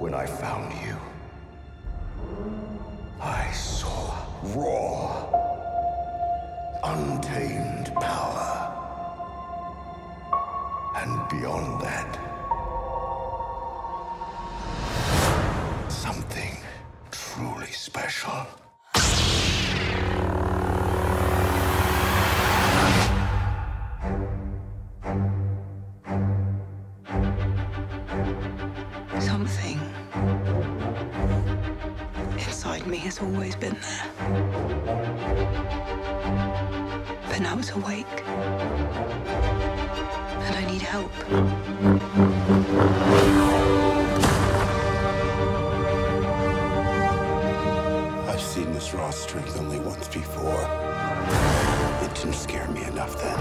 When I found you, I saw raw, untamed power. And beyond that, something truly special. Always been there. But now it's awake. And I need help. I've seen this raw strength only once before. It didn't scare me enough then.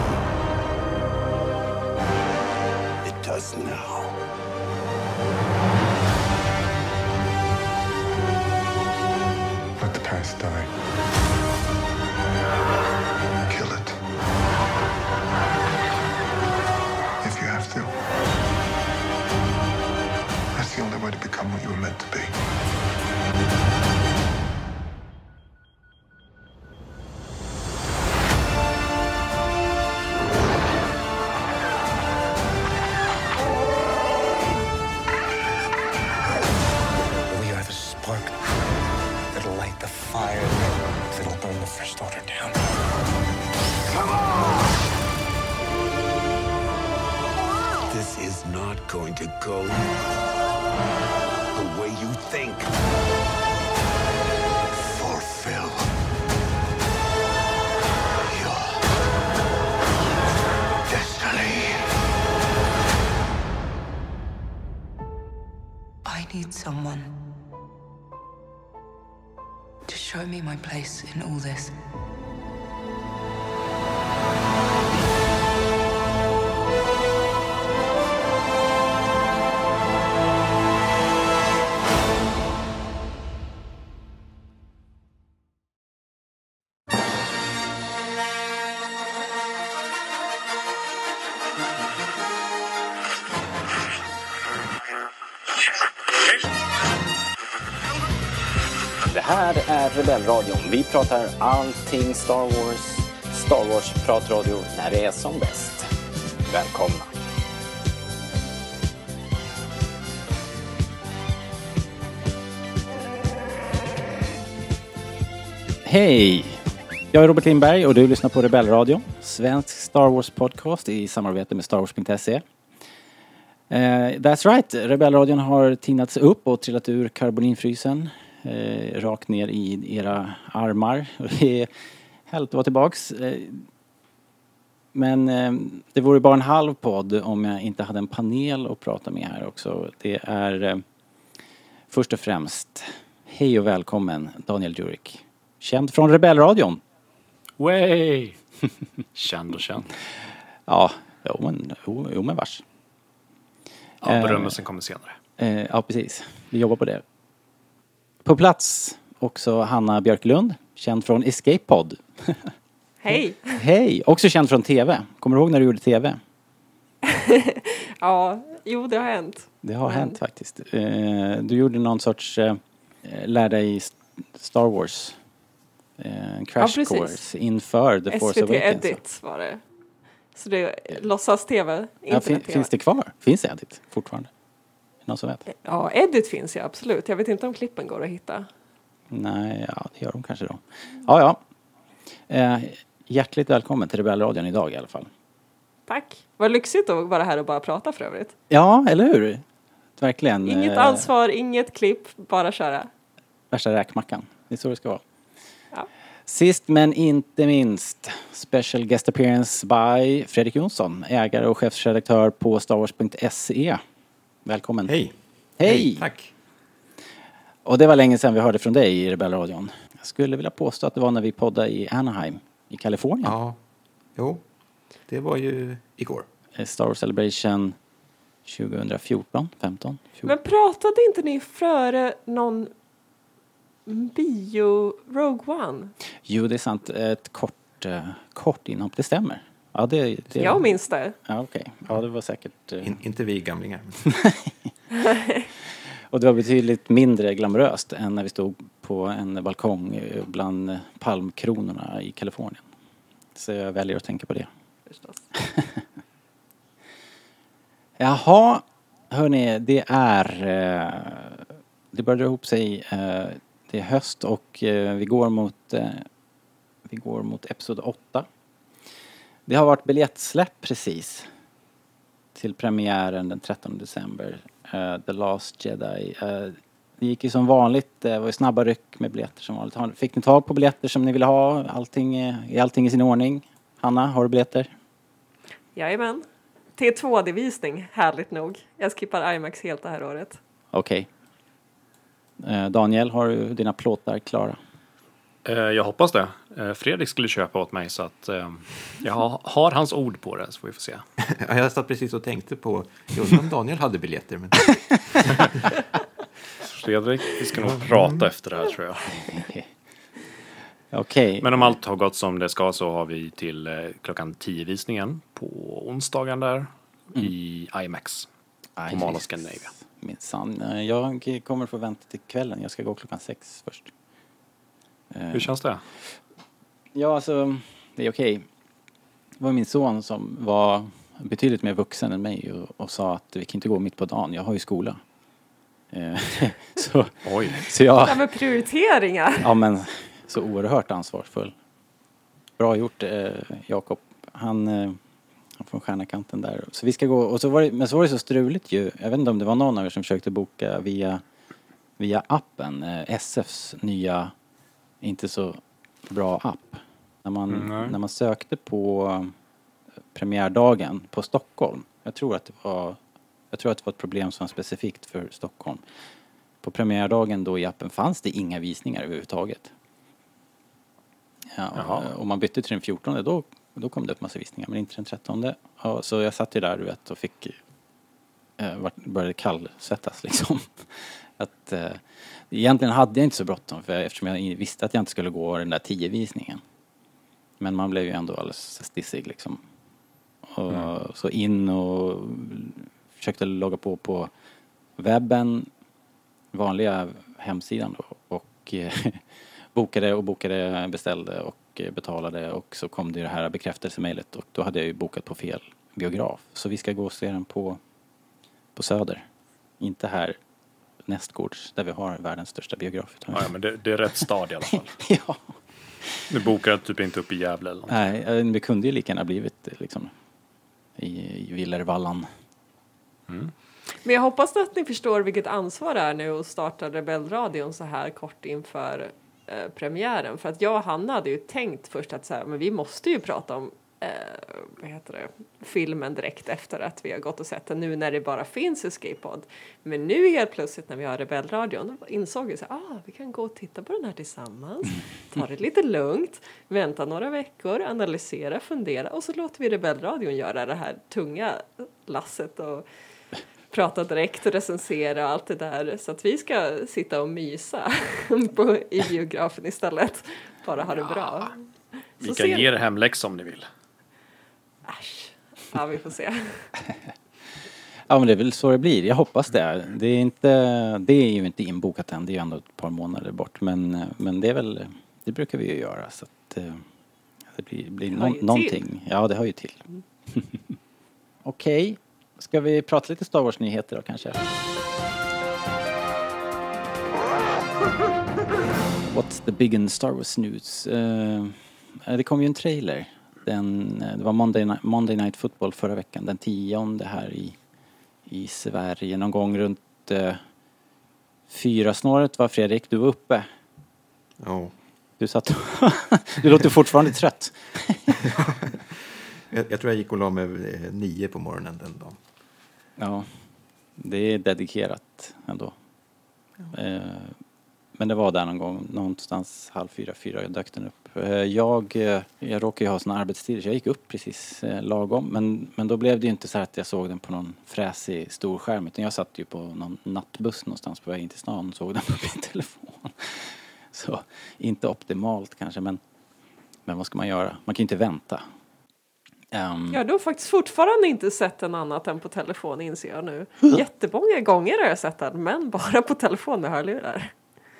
It does now. Let the need someone to show me my place in all this. Rebellradion. Vi pratar allting Star Wars. Star Wars-pratradio när det är som bäst. Välkomna! Hej! Jag är Robert Lindberg och du lyssnar på Rebellradion. Svensk Star Wars-podcast i samarbete med Star Wars.se. Eh, that's right, Rebellradion har tinats upp och trillat ur karboninfrysen. Eh, rakt ner i era armar. Det är härligt att vara tillbaks. Eh, men eh, det vore bara en halv podd om jag inte hade en panel att prata med här också. Det är eh, först och främst, hej och välkommen Daniel Djurek. Känd från Rebellradion. Way! Känd och känd. Ja, jo men, jo, jo men vars. Ja, Eh, berömmelsen kommer senare. Eh, ja, precis. Vi jobbar på det. På plats också Hanna Björklund, känd från Escape Pod. Hej! Hej! Också känd från TV. Kommer du ihåg när du gjorde TV? Ja, jo det har hänt. Det har Men- hänt faktiskt. Eh, du gjorde någon sorts, eh, lär dig Star Wars. Eh, crash precis. course inför The Force SVT Awakens. Edit var det. Så det är låtsas-tv, Ja, fin, finns det kvar? Finns Edit fortfarande? Någon som vet? Ja, Edit finns ju absolut. Jag vet inte om klippen går att hitta. Nej, ja det gör de kanske då. Ja, ja. Eh, hjärtligt välkommen till Rebellradion idag i alla fall. Tack! Vad lyxigt att vara här och bara prata för övrigt. Ja, eller hur? Verkligen. Inget eh, ansvar, inget klipp, bara köra. Värsta räkmackan. Det är så det ska vara. Ja. Sist men inte minst, special guest appearance by Fredrik Jonsson, ägare och chefsredaktör på starwars.se. Välkommen. Hej! Hej! Tack! Och det var länge sedan vi hörde från dig i Rebellradion. Jag skulle vilja påstå att det var när vi poddade i Anaheim i Kalifornien. Ja, jo, det var ju igår. Eh, Star Wars Celebration 2014, 15, 14. Men pratade inte ni före någon bio Rogue One? Jo, det är sant. Ett kort, eh, kort inhopp, det stämmer. Ja, det, det... Jag minns det. Ja, okej. Ja, det var säkert... eh, In, inte vi gamlingar. Och det var betydligt mindre glamoröst än när vi stod på en balkong bland palmkronorna i Kalifornien. Så jag väljer att tänka på det. Förstås. Jaha, hörni, det är... eh, Det börjar dra ihop sig. eh, Det är höst och vi går mot... Vi går mot Episod 8. Det har varit biljettsläpp precis. Till premiären den 13 december. eh, The Last Jedi. Eh, Det gick ju som vanligt, det var ju snabba ryck med biljetter som vanligt. Fick ni tag på biljetter som ni ville ha? Allting, eh, är allting i sin ordning? Hanna, har du biljetter? Jajamän. T2D-visning, härligt nog. Jag skippar IMAX helt det här året. Okej. Eh, Daniel, har du dina plåtar klara? Eh, jag hoppas det. Eh, Fredrik skulle köpa åt mig så att eh, jag har, har hans ord på det så får vi får se. Ja, jag satt precis och tänkte på, jag undrar om Daniel hade biljetter. Men... Fredrik, vi ska nog prata efter det här tror jag. Okej. Men om allt har gått som det ska så har vi till eh, klockan 10 visningen på onsdagen där i IMAX. Aj, på Mall of Scandinavia. Minsann. Eh, Jag kommer få vänta till kvällen. Jag ska gå klockan sex först. Hur känns det? Ja, alltså, det är okej. Det var min son som var betydligt mer vuxen än mig och, och sa att vi kan inte gå mitt på dagen, jag har ju skola. Eh, så, Oj. så jag, med prioriteringar. ja men, så oerhört ansvarsfull. Bra gjort eh, Jakob. Han, eh, han från Stjärnakanten där. Så vi ska gå, och så var det, men så var det så struligt ju. Jag vet inte om det var någon av er som försökte boka via, via appen, eh, SFs nya, inte så bra app. När man, Mm, när man sökte på eh, premiärdagen på Stockholm. Jag tror att det var, jag tror att det var ett problem som var specifikt för Stockholm. På premiärdagen då i appen fanns det inga visningar överhuvudtaget. Ja, Jaha. och man bytte till den 14 då, då kom det upp massa visningar men inte den 13. Ja, så jag satt ju där du vet och fick eh, började kallsvettas liksom. Att, eh, egentligen hade jag inte så bråttom för eftersom jag visste att jag inte skulle gå den där 10 visningen. Men man blev ju ändå alldeles stissig liksom. Och, Så in och försökte logga på på webben, vanliga hemsidan då och eh, bokade och bokade, beställde och betalade och så kom det ju det här bekräftelsemejlet och då hade jag ju bokat på fel biograf. Så vi ska gå och se den på, på Söder. Inte här nästgårds där vi har världens största biograf. Ja, ja, men det, det är rätt stad i alla fall. ja. Du bokar typ inte upp i Gävle eller något. Nej, det kunde ju lika gärna blivit liksom i, i Villervallan. Men jag hoppas att ni förstår vilket ansvar det är nu att starta Rebellradion så här kort inför eh, premiären. För att jag och Hanna hade ju tänkt först att så här, men vi måste ju prata om eh, vad heter det, filmen direkt efter att vi har gått och sett den nu när det bara finns Escape Pod. Men nu helt plötsligt när vi har Rebellradion då insåg vi så här, ah, vi kan gå och titta på den här tillsammans, ta det lite lugnt, vänta några veckor, analysera, fundera och så låter vi Rebellradion göra det här tunga lasset och prata direkt och recensera och allt det där. Så att vi ska sitta och mysa på, i biografen istället. Bara ha det bra. Vi Så kan ser- ge er hemläxa om ni vill. Äsch. Ja, vi får se. Ja men det är väl så det blir, jag hoppas det. Det är, inte, det är ju inte inbokat än, det är ju ändå ett par månader bort. Men, men det är väl, det brukar vi ju göra så att eh, det blir, blir Det hör nå- ju till. någonting. Ja det hör ju till. Okej, ska vi prata lite Star Wars-nyheter då kanske? What's the big in Star Wars news? Eh, det kom ju en trailer. Den, eh, det var Monday, Monday Night Football förra veckan, den tionde här i, i Sverige. Någon gång runt eh, fyra snåret var Fredrik, du var uppe. Ja. Du satt Du låter fortfarande trött. Jag, jag tror jag gick och la mig eh, nio på morgonen den dagen. Ja, det är dedikerat ändå. Eh, men det var där någon gång, någonstans halv fyra, fyra dök den upp. Eh, jag, eh, jag råkar ju ha såna arbetstider så jag gick upp precis eh, lagom. Men, men då blev det ju inte så att jag såg den på någon fräsig stor skärm utan jag satt ju på någon nattbuss någonstans på väg in till stan och såg den på min telefon. Så inte optimalt kanske men, men vad ska man göra? Man kan ju inte vänta. Ehm, Ja, du har faktiskt fortfarande inte sett den annat än på telefon inser jag nu. Jättemånga gånger har jag sett den, men bara på telefon med hörlurar.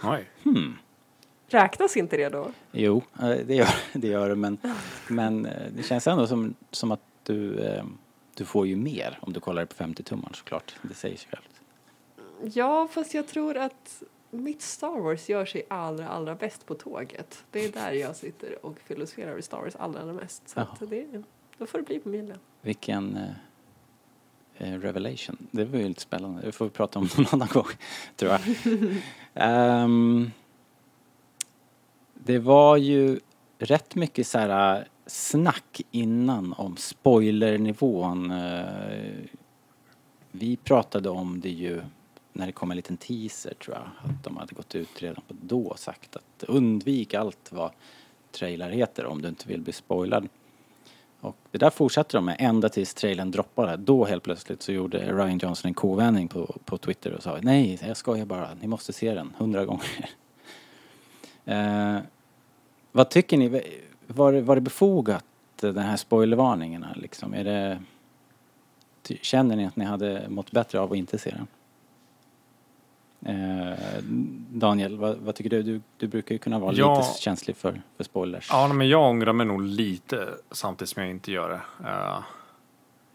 Oj. Räknas inte det då? Jo, eh, det gör det, gör men, men eh, det känns ändå som, som att du, eh, du får ju mer om du kollar på 50-tummaren såklart. Det säger sig självt. Ja, fast jag tror att mitt Star Wars gör sig allra, allra bäst på tåget. Det är där jag sitter och filosoferar i Star Wars allra, allra mest. Så det, då får det bli på milen. Vilken Eh, revelation. Det var ju lite spännande. Det får vi prata om någon annan gång, tror jag. um, det var ju rätt mycket så här eh, snack innan om spoilernivån. Eh, vi pratade om det ju när det kom en liten teaser tror jag. Att de hade gått ut redan på då och sagt att undvik allt vad trailer heter om du inte vill bli spoilad. Och det där fortsatte de med ända tills trailern droppade. Då helt plötsligt så gjorde Ryan Johnson en kovändning på, på Twitter och sa nej, jag skojar bara, ni måste se den hundra gånger. eh, vad tycker ni, var, var det befogat den här spoilervarningarna liksom? Är det, känner ni att ni hade mått bättre av att inte se den? Eh, Daniel, vad, vad tycker du? du? Du brukar ju kunna vara Ja. lite känslig för, för spoilers. Ja, men jag ångrar mig nog lite samtidigt som jag inte gör det. Eh,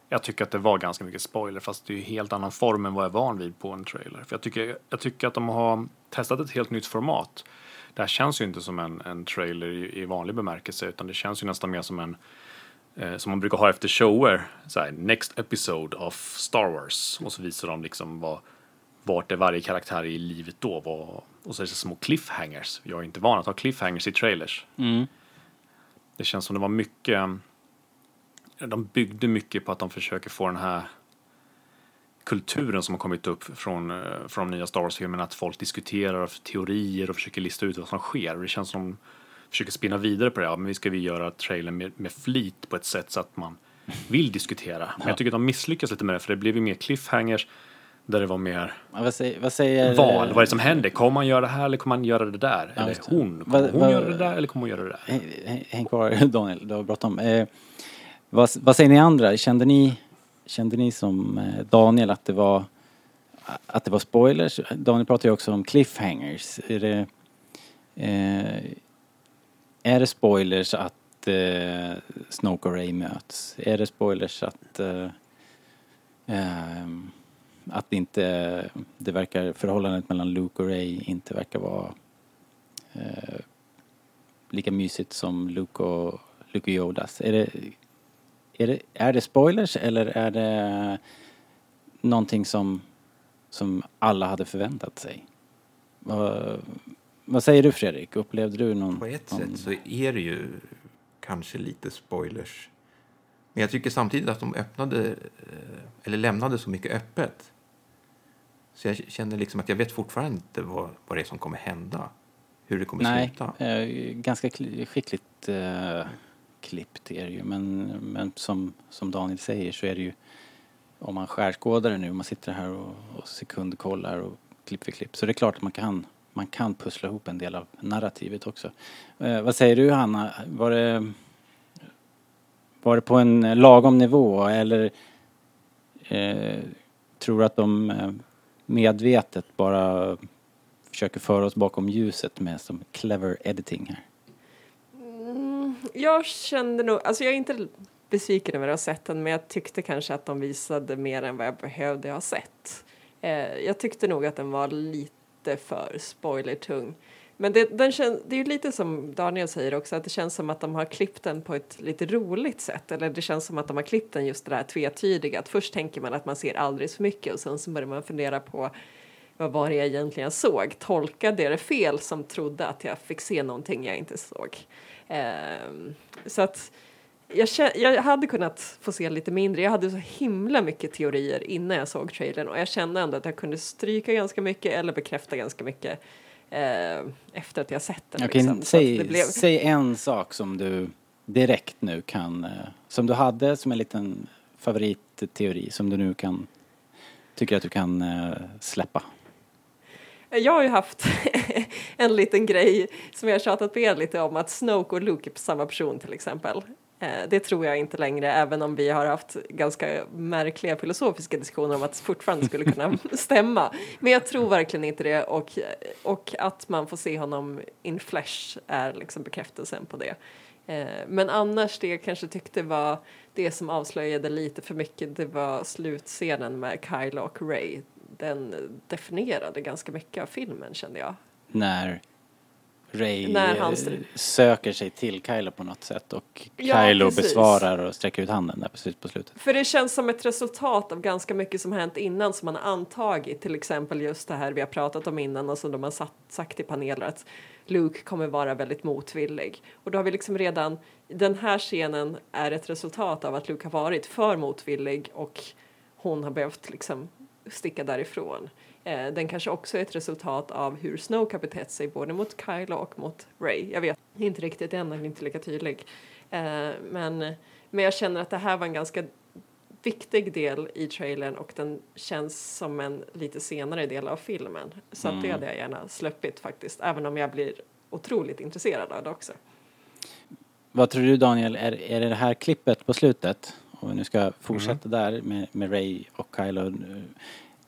jag tycker att det var ganska mycket spoiler fast det är ju helt annan form än vad jag är van vid på en trailer. För jag tycker, jag tycker att de har testat ett helt nytt format. Det här känns ju inte som en, en trailer i, i vanlig bemärkelse utan det känns ju nästan mer som en eh, som man brukar ha efter shower. Så här, next episode of Star Wars. Och så visar de liksom vad, vart är varje karaktär i livet då. Och så är det så små cliffhangers. Jag är inte van att ha cliffhangers i trailers. Mm. Det känns som det var mycket, de byggde mycket på att de försöker få den här kulturen som har kommit upp från, eh, från de nya Star Wars-filmerna, att folk diskuterar teorier och försöker lista ut vad som sker. Det känns som de försöker spinna vidare på det. Ja, men vi ska vi göra trailern med, med flit på ett sätt så att man vill diskutera. Men jag tycker att de misslyckas lite med det, för det blev ju mer cliffhangers där det var mer Ja, Vad säger, vad säger val. Vad är det som händer? Kommer man göra det här eller kommer man göra det där? Ja, eller hon? Kommer Vad- hon vad- göra det där eller kommer hon göra det där? Häng- kvar Daniel, du har bråttom. Eh, vad, vad säger ni andra? Kände ni, kände ni som eh, Daniel att det var att det var spoilers? Daniel pratar ju också om cliffhangers. Är det, eh, är det spoilers att eh, Snoke och Ray möts? Är det spoilers att eh, ehm, att inte det verkar förhållandet mellan Luke och Ray inte verkar vara eh, lika mysigt som Luke och, Luke och Yodas. Är det, är, det, är det spoilers eller är det någonting som, som alla hade förväntat sig? Vad, vad säger du Fredrik? Upplevde du någon... På ett någon sätt så är det ju kanske lite spoilers. Men jag tycker samtidigt att de öppnade, eh, eller lämnade så mycket öppet. Så jag känner liksom att jag vet fortfarande inte vad, vad det är som kommer hända. Hur det kommer Nej, sluta. eh, ganska kli- skickligt eh, klippt är det ju. Men, men som, som Daniel säger så är det ju om man skärskådar det nu, man sitter här och, och sekundkollar och klipp för klipp. Så det är klart att man kan, man kan pussla ihop en del av narrativet också. Eh, vad säger du Hanna? Var det, var det på en lagom nivå eller eh, tror du att de eh, medvetet bara försöker föra oss bakom ljuset med som clever editing här? Mm, jag kände nog, alltså jag är inte besviken över att ha sett den men jag tyckte kanske att de visade mer än vad jag behövde ha sett. Eh, jag tyckte nog att den var lite för spoilertung. Men det, den kän, det är ju lite som Daniel säger också att det känns som att de har klippt den på ett lite roligt sätt. Eller det känns som att de har klippt den just det där tvetydiga. Att först tänker man att man ser alldeles för mycket och sen så börjar man fundera på vad var det jag egentligen såg? Tolkade jag det fel som trodde att jag fick se någonting jag inte såg? Um, så att jag, jag hade kunnat få se lite mindre. Jag hade så himla mycket teorier innan jag såg trailern och jag kände ändå att jag kunde stryka ganska mycket eller bekräfta ganska mycket efter att jag sett den. Okej, liksom. Säg, blev- säg en sak som du direkt nu kan, eh, som du hade som en liten favoritteori som du nu kan, tycker att du kan eh, släppa. Jag har ju haft en liten grej som jag tjatat på er lite om att Snoke och Luke är samma person till exempel. Eh, det tror jag inte längre, även om vi har haft ganska märkliga filosofiska diskussioner om att det fortfarande skulle kunna stämma. Men jag tror verkligen inte det och, och att man får se honom in flesh är liksom bekräftelsen på det. Eh, men annars det jag kanske tyckte var det som avslöjade lite för mycket det var slutscenen med Kyla och Ray. Den definierade ganska mycket av filmen kände jag. När Ray När han eh, str- söker sig till Kylo på något sätt och Ja, Kylo precis. besvarar och sträcker ut handen där precis på slutet. För det känns som ett resultat av ganska mycket som hänt innan som man har antagit. Till exempel just det här vi har pratat om innan och som de har satt, sagt i paneler att Luke kommer vara väldigt motvillig. Och då har vi liksom redan, den här scenen är ett resultat av att Luke har varit för motvillig och hon har behövt liksom sticka därifrån. Eh, den kanske också är ett resultat av hur Snoke har betett sig både mot Kylo och mot Ray. Jag vet inte riktigt än, han är inte lika tydlig. Eh, men, men jag känner att det här var en ganska viktig del i trailern och den känns som en lite senare del av filmen. Så att det hade jag gärna släppit faktiskt, även om jag blir otroligt intresserad av det också. Vad tror du Daniel, är, är det det här klippet på slutet, om vi nu ska fortsätta där med, med Ray och Kylo, eh,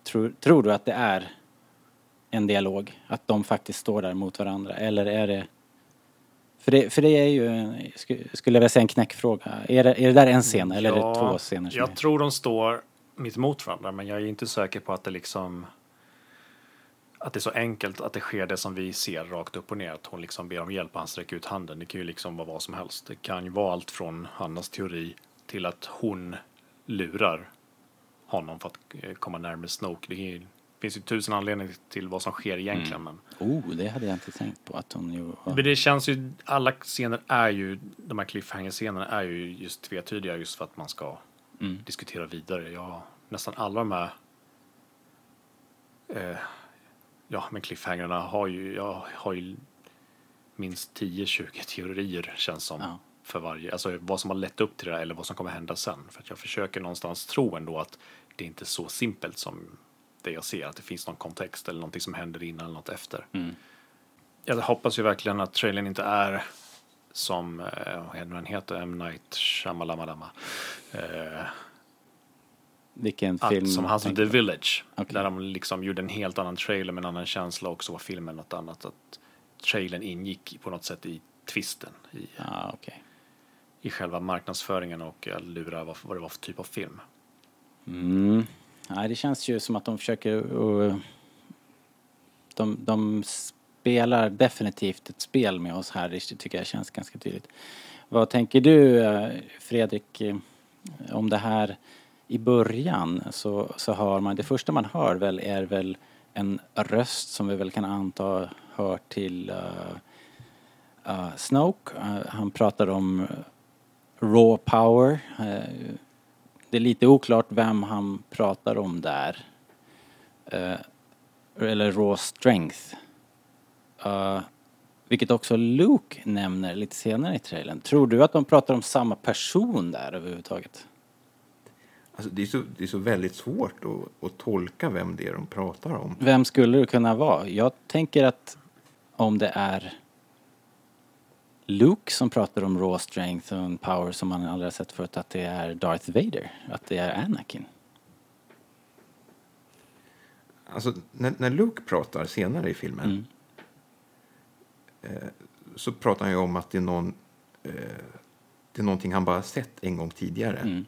tror, tror du att det är en dialog? Att de faktiskt står där mot varandra? Eller är det... För det, för det är ju, skulle jag vilja säga, en knäckfråga. Är det, är det där en scen eller är det Ja, två scener? som är- Jag tror de står mitt emot varandra, men jag är inte säker på att det liksom att det är så enkelt att det sker det som vi ser rakt upp och ner. Att hon liksom ber om hjälp och han sträcker ut handen. Det kan ju liksom vara vad som helst. Det kan ju vara allt från Hannas teori till att hon lurar honom för att eh, komma närmare Snoke. Det finns ju tusen anledningar till vad som sker egentligen. Men Oh, det hade jag inte tänkt på att hon ju... men det känns ju, alla scener är ju, de här cliffhanger-scenerna är ju just tvetydiga just för att man ska Mm. diskutera vidare. Ja, nästan alla de här eh, ja, men cliffhangerna har ju, jag har ju minst 10-20 teorier känns som. Ja. För varje, alltså vad som har lett upp till det där eller vad som kommer hända sen. För att jag försöker någonstans tro ändå att det inte är så simpelt som det jag ser. Att det finns någon kontext eller någonting som händer innan eller något efter. Mm. Jag hoppas ju verkligen att trailern inte är som, eh, vad är nu den heter, M. Night Shyamalan. Eh, Vilken att, film? som hans The tänker du på? Village. Okej. Där de liksom gjorde en helt annan trailer med en annan känsla också var filmen något annat. Att trailern ingick på något sätt i twisten. I, Ja, okej i själva marknadsföringen och lura lurar vad, vad det var för typ av film. Mm. Nej, det känns ju som att de försöker Uh, de, de spelar definitivt ett spel med oss här. Det tycker jag känns ganska tydligt. Vad tänker du eh, Fredrik eh, om det här i början så, så hör man, det första man hör väl är väl en röst som vi väl kan anta hör till uh, uh, Snoke. Uh, han pratar om raw power. Uh, det är lite oklart vem han pratar om där. Eh, eller raw strength. Eh, vilket också Luke nämner lite senare i trailern. Tror du att de pratar om samma person där överhuvudtaget? Alltså, det, är så, det är så väldigt svårt att, att tolka vem det är de pratar om. Vem skulle det kunna vara? Jag tänker att om det är Luke som pratar om raw strength och power som man aldrig har sett förut, att det är Darth Vader, att det är Anakin. Alltså, när, när Luke pratar senare i filmen Mm. eh, så pratar han ju om att det är, någon, eh, det är någonting han bara sett en gång tidigare. Mm.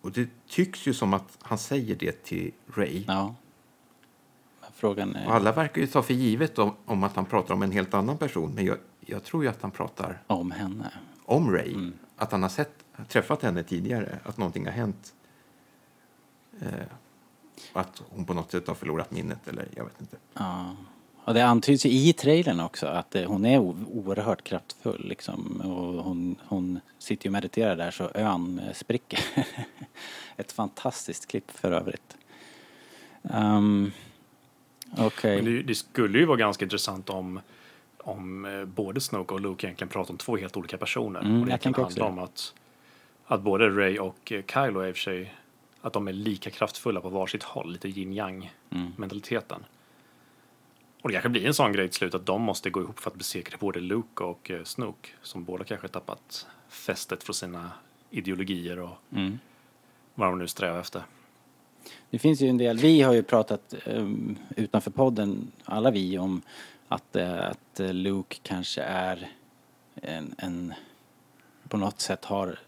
Och det tycks ju som att han säger det till Ray. Ja. Frågan är alla verkar ju ta för givet om, om att han pratar om en helt annan person. Men jag, jag tror ju att han pratar om henne. om Ray. Mm. Att han har sett, träffat henne tidigare. Att någonting har hänt. Eh, att hon på något sätt har förlorat minnet eller jag vet inte. Ja. Och det antyds ju i trailern också att eh, hon är oerhört kraftfull liksom. Och hon, hon sitter ju och mediterar där så ön eh, spricker. Ett fantastiskt klipp för övrigt. Um, Okej. Men det, det skulle ju vara ganska intressant om, om eh, både Snoke och Luke egentligen pratar om två helt olika personer. Mm, och det kan handla om att, att både Ray och eh, Kylo är i och för sig att de är lika kraftfulla på varsitt håll, lite yin yang Mm. mentaliteten. Och det kanske blir en sån grej till slut att de måste gå ihop för att besegra både Luke och eh, Snoke. Som båda kanske tappat fästet från sina ideologier och vad de nu strävar efter. Det finns ju en del, vi har ju pratat um, utanför podden, alla vi, om att, uh, att Luke kanske är en, en, på något sätt har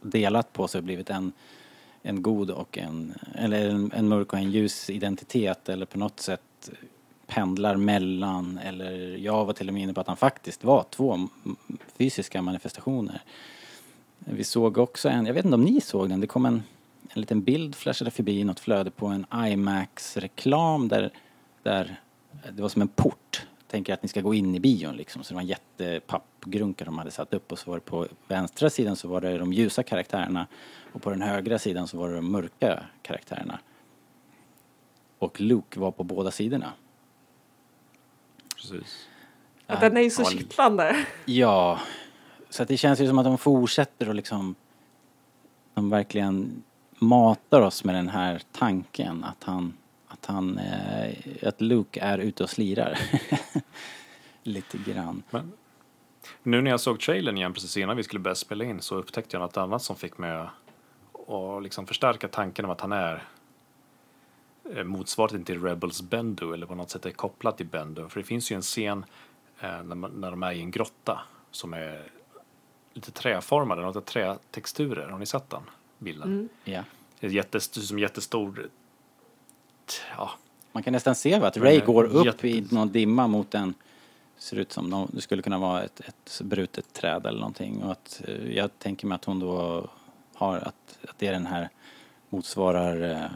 delat på sig och blivit en, en god och en, eller en, en mörk och en ljus identitet eller på något sätt pendlar mellan, eller jag var till och med inne på att han faktiskt var två fysiska manifestationer. Vi såg också en, jag vet inte om ni såg den, det kom en, en liten bild flashade förbi i något flöde på en IMAX-reklam där, där det var som en port. Tänker att ni ska gå in i bion liksom, så det var en jättepappgrunka de hade satt upp och så var det på vänstra sidan så var det de ljusa karaktärerna och på den högra sidan så var det de mörka karaktärerna. Och Luke var på båda sidorna. Precis. Att den är ju så Ja, kittlande. Ja, så att det känns ju som att de fortsätter och liksom de verkligen matar oss med den här tanken att han, att han, eh, att Luke är ute och slirar. Lite grann. Men nu när jag såg trailern igen precis innan vi skulle börja spela in så upptäckte jag något annat som fick mig att liksom förstärka tanken om att han är eh, motsvarigheten till Rebels Bendu eller på något sätt är kopplad till Bendu. För det finns ju en scen eh, när, man, när de är i en grotta som är lite träformad, något trätexturer. Har ni sett den bilden? Ja. Det är jättest, som jättestor, ja, Man kan nästan se va, att Ray eh, går upp jätte- i någon dimma mot en ser ut som nå- det skulle kunna vara ett, ett brutet träd eller någonting och att eh, jag tänker mig att hon då har att, att det är den här motsvarar eh,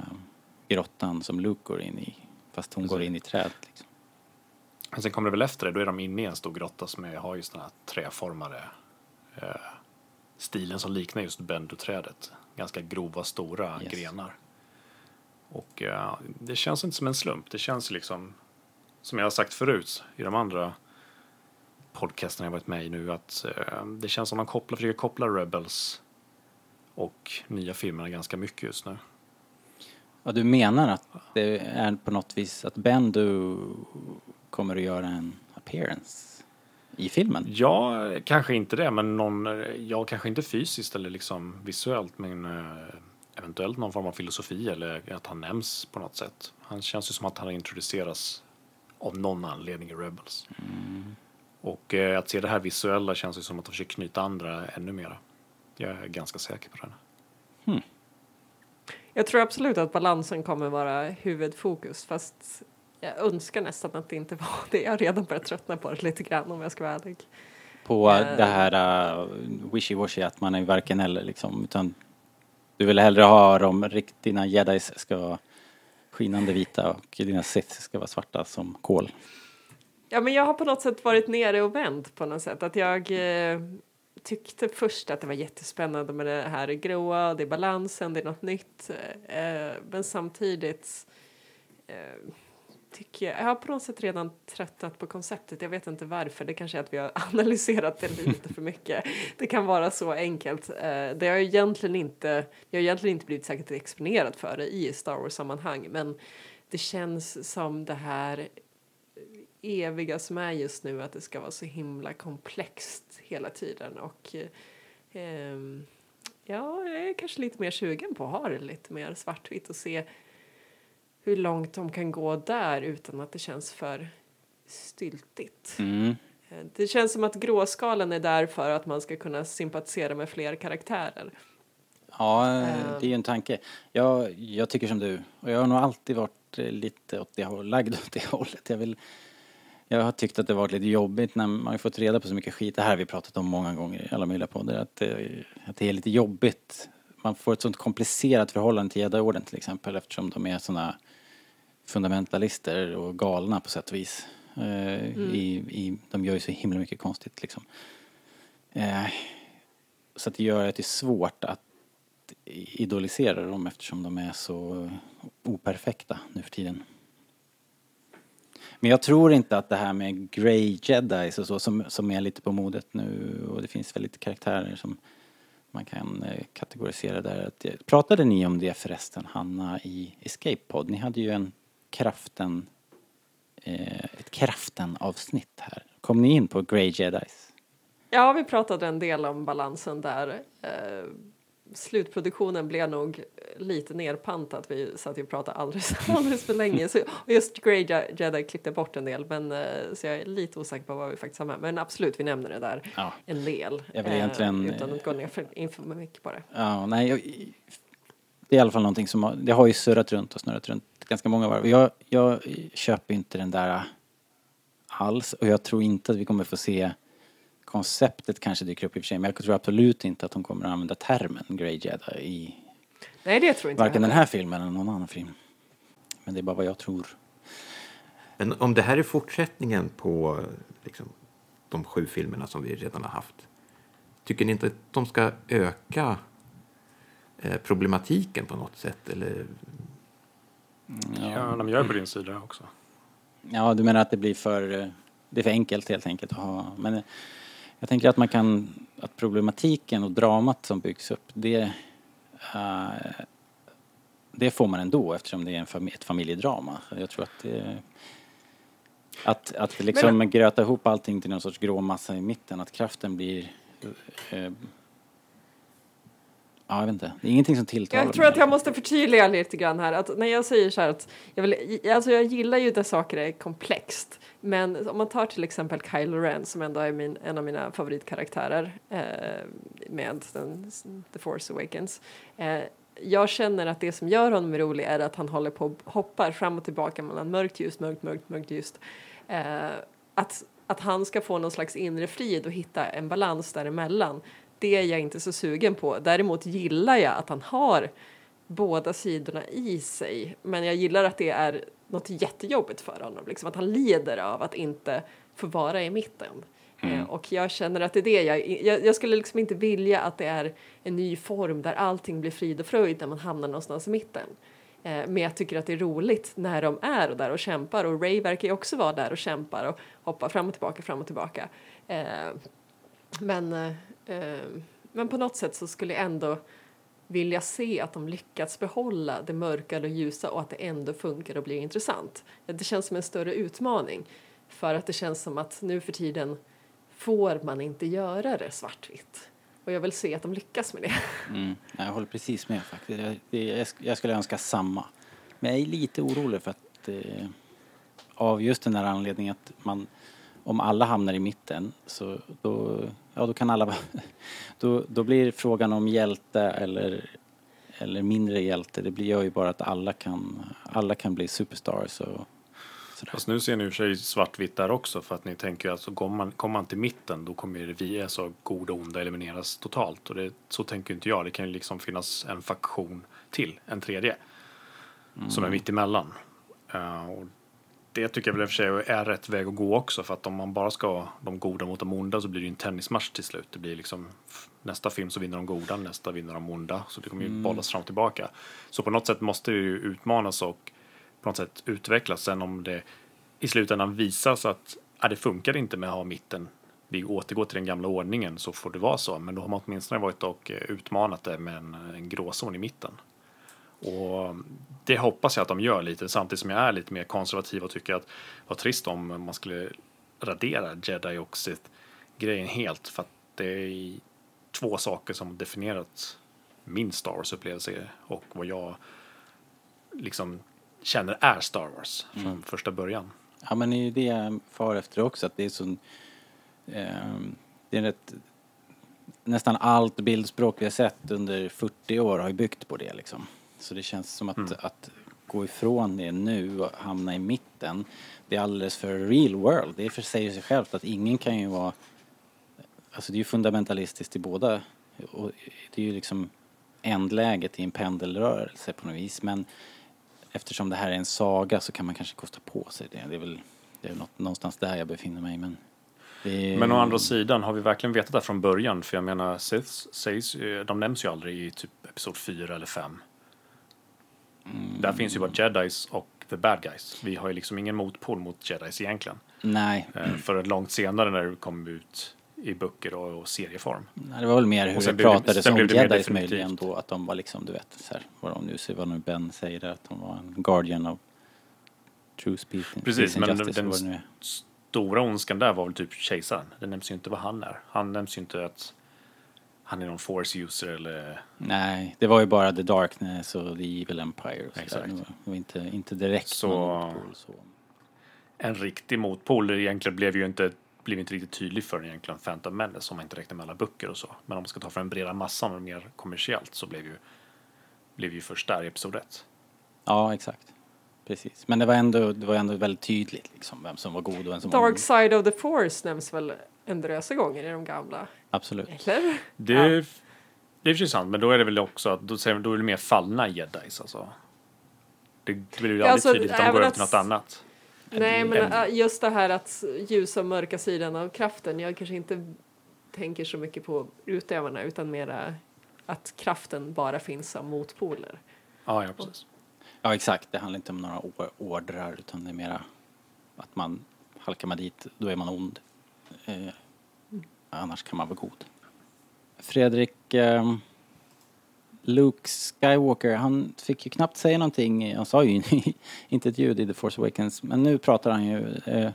grottan som Luke går in i fast hon går in i trädet liksom. Men sen kommer det väl efter det, då är de inne i en stor grotta som är, har just den här träformade eh, stilen som liknar just bendoträdet. Ganska grova, stora Yes. grenar. Och eh, det känns inte som en slump. Det känns liksom, som jag har sagt förut i de andra podcasterna jag varit med i nu, att eh, det känns som man kopplar, försöker koppla Rebels och nya filmerna ganska mycket just nu. Ja, du menar att det är på något vis att Bendu kommer att göra en appearance i filmen? Ja, kanske inte det, men någon, ja, kanske inte fysiskt eller liksom visuellt, men eh, eventuellt någon form av filosofi eller att han nämns på något sätt. Han känns ju som att han introduceras av någon anledning i Rebels. Och eh, att se det här visuella känns ju som att de försöker knyta andra ännu mera. Jag är ganska säker på det. Jag tror absolut att balansen kommer vara huvudfokus fast jag önskar nästan att det inte var det. Jag har redan börjat tröttna på det lite grann om jag ska vara ärlig. På Eh. det här uh, wishy-washy att man är varken eller liksom utan du vill hellre ha de rikt- dina jedis ska vara skinande vita och dina sith ska vara svarta som kol. Ja, men jag har på något sätt varit nere och vänt på något sätt. Att jag eh, tyckte först att det var jättespännande med det här gråa, det är balansen, det är något nytt. Men samtidigt tycker jag, jag har på något sätt redan tröttat på konceptet. Jag vet inte varför, det kanske är att vi har analyserat det lite för mycket. Det kan vara så enkelt. Eh, det har egentligen inte, jag har egentligen inte blivit särskilt exponerad för det i Star Wars-sammanhang, men det känns som det här eviga som är just nu att det ska vara så himla komplext hela tiden och eh, ehm, ja, jag är kanske lite mer sugen på att ha det lite mer svartvitt och se hur långt de kan gå där utan att det känns för styltigt. Mm. Eh, Det känns som att gråskalan är där för att man ska kunna sympatisera med fler karaktärer. Ja, Ehm. det är ju en tanke. Jag, jag tycker som du. Och jag har nog alltid varit eh, lite åt det lagd åt det hållet. Jag, vill, jag har tyckt att det varit lite jobbigt när man fått reda på så mycket skit. Det här har vi pratat om många gånger i alla möjliga poddar. Att det, att det är lite jobbigt. Man får ett sånt komplicerat förhållande till Gäddaorden till exempel eftersom de är såna fundamentalister och galna på sätt och vis. Eh, i, i, de gör ju så himla mycket konstigt liksom. Eh, så att det gör att det är svårt att idolisera dem eftersom de är så operfekta nu för tiden. Men jag tror inte att det här med Grey Jedis och så som, som är lite på modet nu och det finns väl lite karaktärer som man kan eh, kategorisera där. Att, pratade ni om det förresten, Hanna, i Escape Pod? Ni hade ju en kraften, eh, ett kraften-avsnitt här. Kom ni in på Grey Jedis? Ja, vi pratade en del om balansen där. Eh, slutproduktionen blev nog lite nerpantat. Vi satt ju och pratade alldeles, alldeles för länge. Så, just Grey Je- Jedi klippte bort en del, men eh, så jag är lite osäker på vad vi faktiskt har med. Men absolut, vi nämner det där Ja. en del. Jag vill egentligen, utan att gå ner för, in för mycket på det. Ja, nej, jag, det är i alla fall någonting som har, det har ju surrat runt och snurrat runt ganska många varv. Jag, jag köper inte den där alls och jag tror inte att vi kommer få se konceptet kanske dyker upp i och för sig men jag tror absolut inte att de kommer att använda termen Grey Jedi i Nej, det tror inte varken jag den här filmen eller någon annan film. Men det är bara vad jag tror. Men om det här är fortsättningen på liksom, de sju filmerna som vi redan har haft. Tycker ni inte att de ska öka problematiken på något sätt? Eller, Ja, de gör på din sida också. Ja, du menar att det blir för, eh, det är för enkelt helt enkelt att ha. Men eh, jag tänker att man kan, att problematiken och dramat som byggs upp, det, eh, det får man ändå eftersom det är en fami- ett familjedrama. Jag tror att det, att, att liksom gröta ihop allting till någon sorts grå massa i mitten, att kraften blir eh, Ja, jag vet inte. Det är ingenting som tilltalar Jag tror att jag måste förtydliga lite grann här att när jag säger så här att jag, vill, alltså jag gillar ju där saker är komplext. Men om man tar till exempel Kylo Ren som ändå är min, en av mina favoritkaraktärer eh, med den, The Force Awakens. Eh, jag känner att det som gör honom rolig är att han håller på hoppar fram och tillbaka mellan mörkt ljus, mörkt, mörkt, mörkt ljus. Eh, att, att han ska få någon slags inre frid och hitta en balans däremellan. Det är jag inte så sugen på. Däremot gillar jag att han har båda sidorna i sig. Men jag gillar att det är något jättejobbigt för honom. Liksom att han lider av att inte få vara i mitten. Eh, och jag känner att det är det jag, jag... Jag skulle liksom inte vilja att det är en ny form där allting blir frid och fröjd när man hamnar någonstans i mitten. Eh, men jag tycker att det är roligt när de är där och kämpar. Och Ray verkar ju också vara där och kämpar och hoppar fram och tillbaka, fram och tillbaka. Eh, men, eh, Ehm, men på något sätt så skulle jag ändå vilja se att de lyckats behålla det mörka och ljusa och att det ändå funkar och blir intressant. Det känns som en större utmaning för att det känns som att nu för tiden får man inte göra det svartvitt. Och jag vill se att de lyckas med det. Mm, jag håller precis med faktiskt. Jag, det, jag, jag skulle önska samma. Men jag är lite orolig för att eh, av just den här anledningen att man om alla hamnar i mitten så då, ja, då kan alla då, då blir frågan om hjälte eller, eller mindre hjälte, det blir, gör ju bara att alla kan, alla kan bli superstars och sådär. Fast nu ser ni i och för sig svartvitt där också för att ni tänker att så kommer man, kommer man till mitten då kommer vi är så goda och onda elimineras totalt och det, så tänker inte jag. Det kan ju liksom finnas en faktion till, en tredje, som är mitt emellan. Uh, och det tycker jag väl i och för sig är rätt väg att gå också för att om man bara ska ha de goda mot de onda så blir det ju en tennismatch till slut. Det blir liksom nästa film så vinner de goda, nästa vinner de onda. Så det kommer ju bollas fram och tillbaka. Så på något sätt måste det ju utmanas och på något sätt utvecklas. Sen om det i slutändan visas att ja, det funkar inte med att ha mitten, vi återgår till den gamla ordningen så får det vara så. Men då har man åtminstone varit och eh, utmanat det med en, en gråzon i mitten. Och det hoppas jag att de gör lite samtidigt som jag är lite mer konservativ och tycker att det var trist om man skulle radera Jedi och Sith grejen helt för att det är två saker som definierat min Star Wars upplevelse och vad jag liksom känner är Star Wars från första början. Ja men det är ju det jag far efter också, att det är så... ehm, det är rätt... Nästan allt bildspråk vi har sett under 40 år har ju byggt på det liksom. Så det känns som att, att gå ifrån det nu och hamna i mitten, det är alldeles för real world. Det är för sig sig självt att ingen kan ju vara... Alltså det är ju fundamentalistiskt i båda. Och det är ju liksom ändläget i en pendelrörelse på något vis. Men eftersom det här är en saga så kan man kanske kosta på sig det. Det är väl det är något, någonstans där jag befinner mig. Men, är, Men å andra sidan, har vi verkligen vetat det från början? För jag menar, Siths sägs, de nämns ju aldrig i typ episod 4 eller 5. Där finns ju bara Jedis och the bad guys. Vi har ju liksom ingen motpol mot Jedis egentligen. Nej, Eh, För långt senare när det kom ut i böcker och, och serieform. nej, det var väl mer hur det pratades om jedis möjligen då. Att de var liksom, du vet, så här, vad de nu säger, vad nu Ben säger att de var en guardian of Truth, Peace, Precis, men Justice, den är. stora ondskan där var väl typ kejsaren. Det nämns ju inte vad han är. Han nämns ju inte att han är någon force user eller... Nej, det var ju bara The Darkness och The Evil Empire och. Exakt. Det var- det var inte, inte direkt Så- motpol, så. En riktig motpol egentligen blev ju inte, blev inte riktigt tydlig förrän egentligen Phantom Menace om man inte räknar med alla böcker och så. Men om man ska ta för en breda massan och mer kommersiellt så blev ju, blev ju först där i episod 1. Ja, exakt. Precis. Men det var ändå, det var ändå väldigt tydligt liksom, vem som var god och vem som var Dark side of the force nämns väl en dröse gånger i de gamla? Absolut. Eller? Det, Ja. det är sig sant, men då är det väl också att då, då är det mer fallna jedis alltså. Det, det blir ju aldrig alltså, tydligt att de går över till något annat. Nej, men en- just det här att ljusa och mörka sidan av kraften. Jag kanske inte tänker så mycket på utövarna utan mera att kraften bara finns som motpoler. Ja, ja, precis. Ja, exakt. Det handlar inte om några or- ordrar utan det är mera att man halkar man dit, då är man ond. Annars kan man vara god. Fredrik, eh, Luke Skywalker, han fick ju knappt säga någonting. Han sa ju inte ett ljud i The Force Awakens, men nu pratar han ju eh,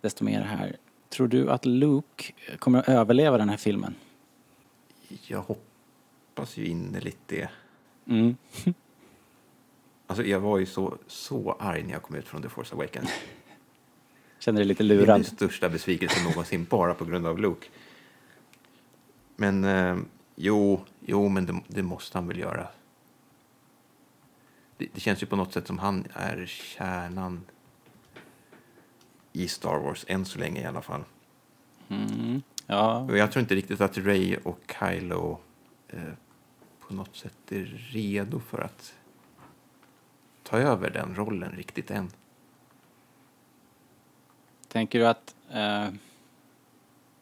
desto mer här. Tror du att Luke kommer att överleva den här filmen? Jag hoppas ju innerligt det. Mm. Alltså jag var ju så, så arg när jag kom ut från The Force Awakens. Känner dig lite Det är min lurad? största besvikelse någonsin bara på grund av Luke. Men eh, jo, jo, men det, det måste han väl göra. Det, det känns ju på något sätt som han är kärnan i Star Wars, än så länge i alla fall. Mm. Ja, Och jag tror inte riktigt att Ray och Kylo eh, på något sätt är redo för att ta över den rollen riktigt än. Tänker du att, eh,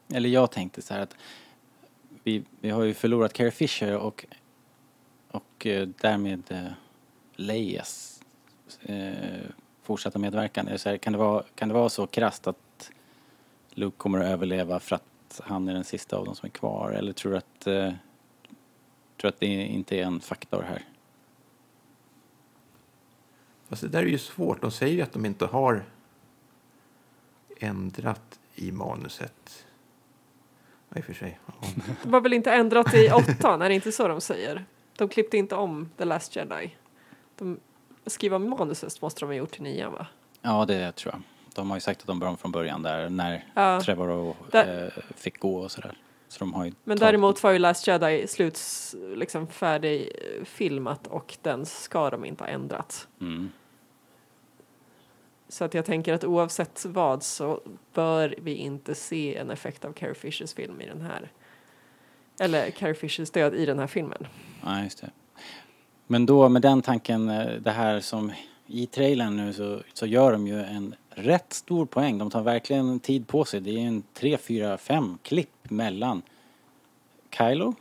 eller jag tänkte så här att vi, vi har ju förlorat Carrie Fisher och, och eh, därmed eh, Leias eh, fortsatta medverkan. Det här, kan, det vara, kan det vara så krasst att Luke kommer att överleva för att han är den sista av dem som är kvar? Eller tror du att, eh, tror du att det inte är en faktor här? Fast det där är ju svårt. De säger ju att de inte har ändrat i manuset. I och för sig. Ja. Det var väl inte ändrat i åttan, är det inte så de säger? De klippte inte om The Last Jedi. De skriva manuset måste de ha gjort till nian va? Ja, det tror jag. De har ju sagt att de började om från början där när Ja. Trevor och, Där- eh, fick gå och sådär. Så de har Men tagit- däremot var ju Last Jedi sluts liksom färdig filmat och den ska de inte ha ändrat. Mm. Så att jag tänker att oavsett vad så bör vi inte se en effekt av Carrie Fishers film i den här. Eller Carrie Fishers död i den här filmen. Ja, just det. Men då med den tanken, eh, det här som i trailern nu så, så gör de ju en rätt stor poäng. De tar verkligen tid på sig. Det är en tre, fyra, fem klipp mellan Kylo,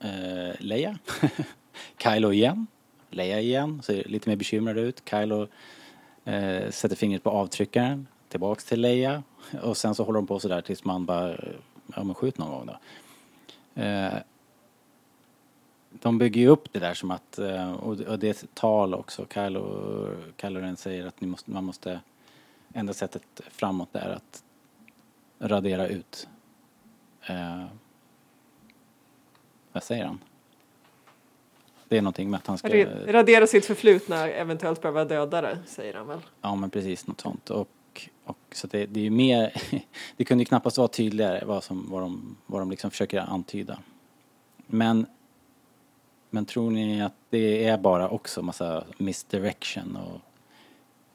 eh, Leia, Kylo igen, Leia igen, ser lite mer bekymrad ut. Kylo eh, sätter fingret på avtryckaren, tillbaks till Leia och sen så håller de på sådär tills man bara, ja men skjut någon gång då. Eh, de bygger ju upp det där som att, eh, och och det är ett tal också, Kylo, Kylo Ren säger att ni måste, man måste, enda sättet framåt är att radera ut, eh, vad säger han? Det är någonting med att han ska, Ra- Radera sitt förflutna, eventuellt behöva döda det, säger han väl. ja men precis något sånt. Och, och så det, det är ju mer, det kunde ju knappast vara tydligare vad, som, vad, de, vad de liksom försöker antyda. Men, men tror ni att det är bara också massa misdirection och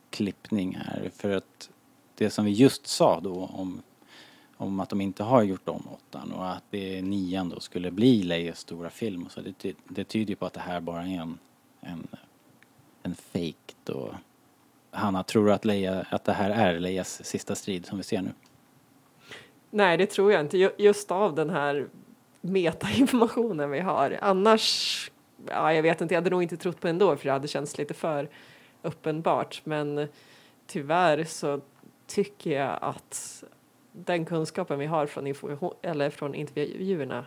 klippning här? För att det som vi just sa då om, om att de inte har gjort om åttan och att det nian då skulle bli Leias stora film och så, det, det tyder ju på att det här bara är en, en, en fake då. Hanna, tror du att, Leia, att det här är Leias sista strid som vi ser nu? Nej, det tror jag inte. Just av den här metainformationen vi har. Annars, ja, jag vet inte, jag hade nog inte trott på ändå för det hade känts lite för uppenbart. Men tyvärr så tycker jag att den kunskapen vi har från, eller från intervjuerna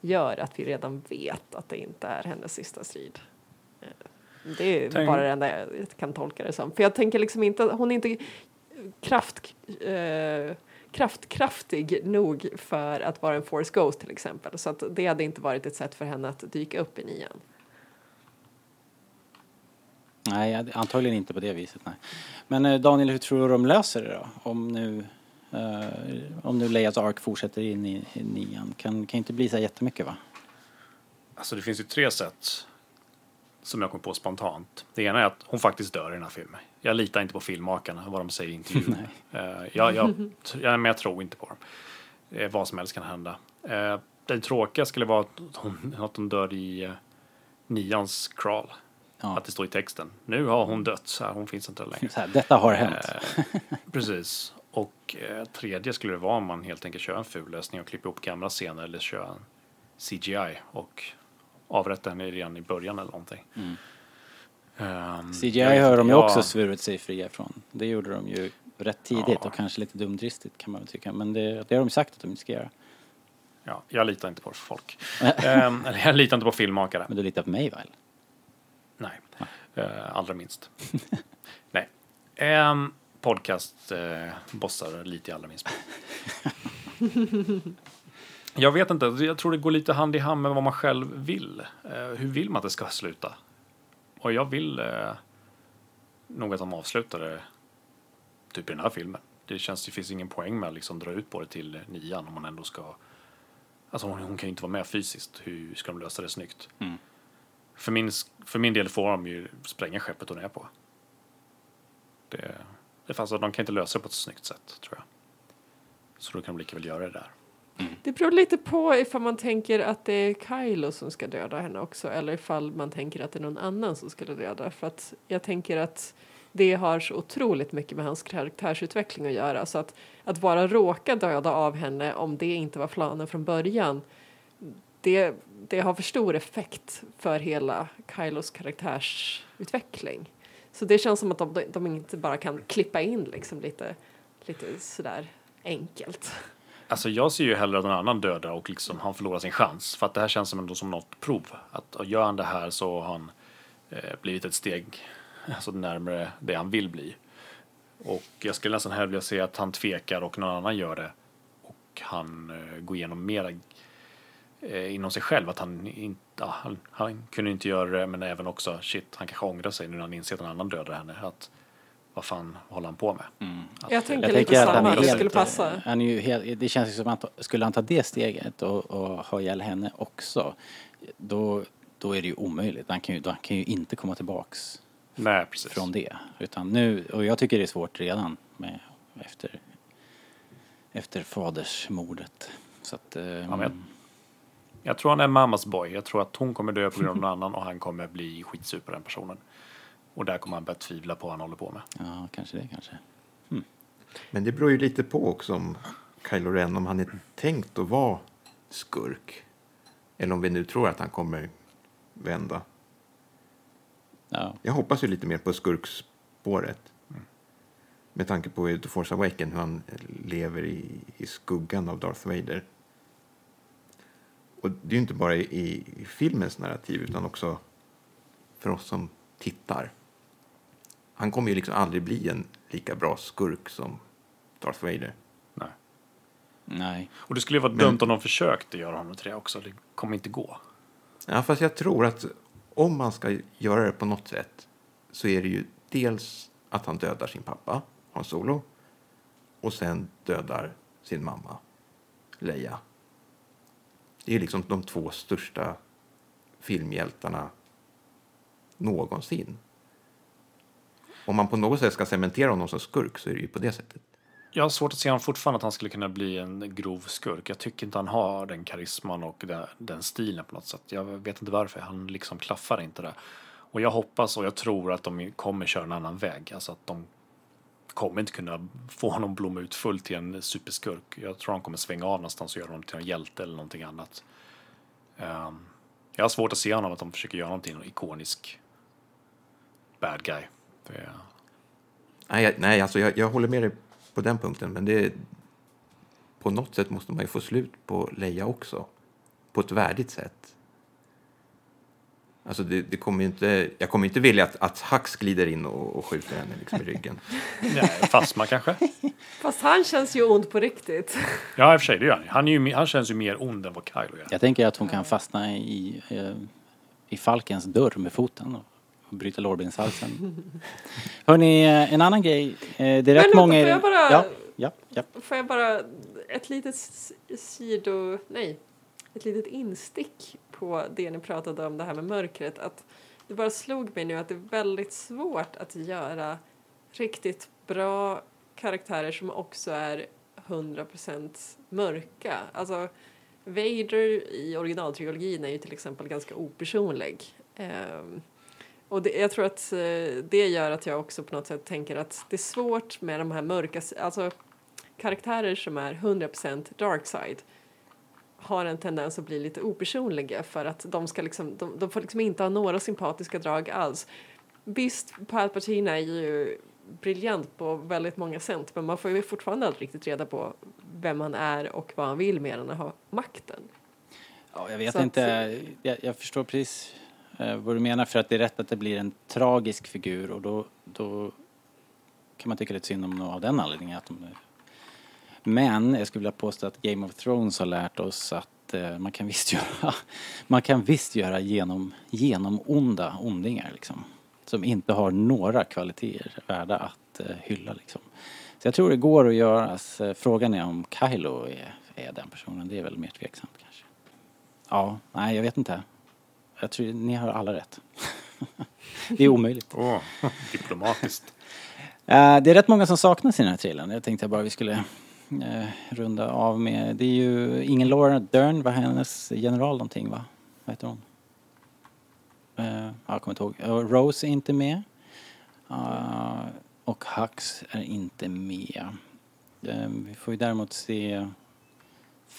gör att vi redan vet att det inte är hennes sista strid. Det är Tänk- bara det enda jag kan tolka det som. För jag tänker liksom inte, hon är inte kraft, eh, kraftkraftig nog för att vara en Force Ghost till exempel. Så att det hade inte varit ett sätt för henne att dyka upp i nian. Nej, antagligen inte på det viset. Nej. Men eh, Daniel, hur tror du de löser det då? Om nu, eh, om nu Leias ark fortsätter in i, i nian. Kan, kan inte bli så jättemycket va? Alltså det finns ju tre sätt som jag kom på spontant. Det ena är att hon faktiskt dör i den här filmen. Jag litar inte på filmmakarna, vad de säger i intervjun. Eh, jag, jag, jag, men jag tror inte på dem. Eh, vad som helst kan hända. Eh, det tråkiga skulle vara att hon, att hon dör i nians crawl. Ja. Att det står i texten. Nu har hon dött, så här, hon finns inte längre. Så här, detta har hänt. Precis. Och eh, tredje skulle det vara om man helt enkelt kör en ful lösning och klipper ihop gamla scener eller kör en CGI och avrättar henne redan i början eller någonting. Ehm, CGI jag vet har de ju jag- också svurit sig fria från. Det gjorde de ju rätt tidigt Ja. och kanske lite dumdristigt kan man väl tycka. Men det, det har de sagt att de inte ska göra. Ja, jag litar inte på folk. Ehm, eller jag litar inte på filmmakare. Men du litar på mig väl? Nej, uh, allra minst. Nej. Um, podcast uh, bossar lite i allra minst. jag vet inte, jag tror det går lite hand i hand med vad man själv vill. Eh, hur vill man att det ska sluta? Och jag vill uh, nog att de avslutar det typ i den här filmen. Det känns, det finns ingen poäng med att liksom dra ut på det till nian om man ändå ska Alltså hon, hon kan ju inte vara med fysiskt. Hur ska de lösa det snyggt? För, min, för min del får de ju spränga skeppet hon är på. Det, det fanns att de kan inte lösa det på ett snyggt sätt, tror jag. Så då kan de lika väl göra det där. Det beror lite på ifall man tänker att det är Kylo som ska döda henne också eller ifall man tänker att det är någon annan som skulle döda. För att jag tänker att det har så otroligt mycket med hans karaktärsutveckling att göra. Så att, att bara råka döda av henne om det inte var planen från början det, det har för stor effekt för hela Kylos karaktärsutveckling. Så det känns som att de, de inte bara kan klippa in liksom lite, lite sådär enkelt. Alltså jag ser ju hellre att någon annan dödar och liksom han förlorar sin chans. För att det här känns som ändå som något prov. Att gör han det här så har han eh, blivit ett steg alltså närmare det han vill bli. Och jag skulle nästan hellre vilja se att han tvekar och någon annan gör det. Och han eh, går igenom mera inom sig själv. Att han inte, ja, han, han kunde inte göra det men även också shit, han kanske ångrar sig nu när han inser att någon annan dödar henne. Att vad fan håller han på med? Att, Jag tänker Jag lite tänker att han samma, det helt, skulle passa. Han är ju helt, det känns som att skulle han ta det steget och, och ha ihjäl henne också då, då är det ju omöjligt. Han kan ju, han kan ju inte komma tillbaks nej, precis. från det. Utan nu, och jag tycker det är svårt redan med, efter, efter fadersmordet. Så att, eh, men jag- tror han är mammas boy. Jag tror att hon kommer dö på grund av någon annan och han kommer bli skitsur på den personen. Och där kommer han börja tvivla på vad han håller på med. Ja, kanske det kanske. Men det beror ju lite på också om Kylo Ren, om han är tänkt att vara skurk. Eller om vi nu tror att han kommer vända. Ja. Jag hoppas ju lite mer på skurkspåret. Med tanke på The Force Awakens hur han lever i, i skuggan av Darth Vader. Och det är ju inte bara i, i filmens narrativ utan också för oss som tittar. Han kommer ju liksom aldrig bli en lika bra skurk som Darth Vader. Nej. Nej. Och det skulle ju vara Men- dumt om de försökte göra honom till det också. Det kommer inte gå. Ja, fast jag tror att om man ska göra det på något sätt så är det ju dels att han dödar sin pappa, Han Solo, och sen dödar sin mamma, Leia. Det är liksom de två största filmhjältarna någonsin. Om man på något sätt ska cementera honom som skurk så är det ju på det sättet. Jag har svårt att se honom fortfarande att han skulle kunna bli en grov skurk. Jag tycker inte han har den karisman och den, den stilen på något sätt. Jag vet inte varför. Han liksom klaffar inte det. Och jag hoppas och jag tror att de kommer köra en annan väg. Alltså att de kommer inte kunna få honom blomma ut fullt till en superskurk. Jag tror han kommer svänga av någonstans och göra honom till en hjälte eller någonting annat. Um, jag har svårt att se honom att de försöker göra honom till en ikonisk bad guy. Det, Nej, jag, nej alltså jag, jag håller med dig på den punkten, men det, på något sätt måste man ju få slut på Leia också. På ett värdigt sätt. Alltså det, det kommer ju inte, jag kommer inte vilja att, att Hux glider in och, och skjuter henne liksom i ryggen. Nej, Fasma kanske? Fast han känns ju ond på riktigt. Ja, i och för sig, det gör han. Han, är ju, han känns ju mer ond än vad Kylo gör. Jag tänker att hon kan fastna i, eh, i Falkens dörr med foten och och bryta lårbenshalsen. Hörni, eh, en annan grej. Eh, Det är rätt vänta, många... får jag bara- Ja, ja, ja. Får jag bara ett litet sido... Nej. Ett litet instick på det ni pratade om, det här med mörkret. Att det bara slog mig nu att det är väldigt svårt att göra riktigt bra karaktärer som också är 100% mörka. Alltså, Vader i originaltrilogin är ju till exempel ganska opersonlig. Um, och det, jag tror att eh, det gör att jag också på något sätt tänker att det är svårt med de här mörka, alltså karaktärer som är 100% dark side har en tendens att bli lite opersonliga för att de ska liksom, de, de får liksom inte ha några sympatiska drag alls. Visst, Palpatine är ju briljant på väldigt många sätt men man får ju fortfarande aldrig riktigt reda på vem han är och vad han vill mer än att ha makten. Ja, jag vet Så att- inte. Jag, jag förstår precis eh, vad du menar för att det är rätt att det blir en tragisk figur och då, då kan man tycka lite synd om av den anledningen att de Men jag skulle vilja påstå att Game of Thrones har lärt oss att eh, man kan visst göra, man kan visst göra genom, genom onda ondingar liksom. Som inte har några kvaliteter värda att eh, hylla liksom. Så jag tror det går att göra. Så frågan är om Kylo är, är den personen. Det är väl mer tveksamt kanske. Ja, nej jag vet inte. Jag tror ni har alla rätt. det är omöjligt. Åh, diplomatiskt. Eh, det är rätt många som saknas i den här trailern. Jag tänkte bara vi skulle eh, runda av med. Det är ju ingen Laura Dern, vad är hennes general någonting va? Vad heter hon? Uh, jag kommer inte ihåg. Eh, Rose är inte med. Eh, och Hux är inte med. Eh, vi får ju däremot se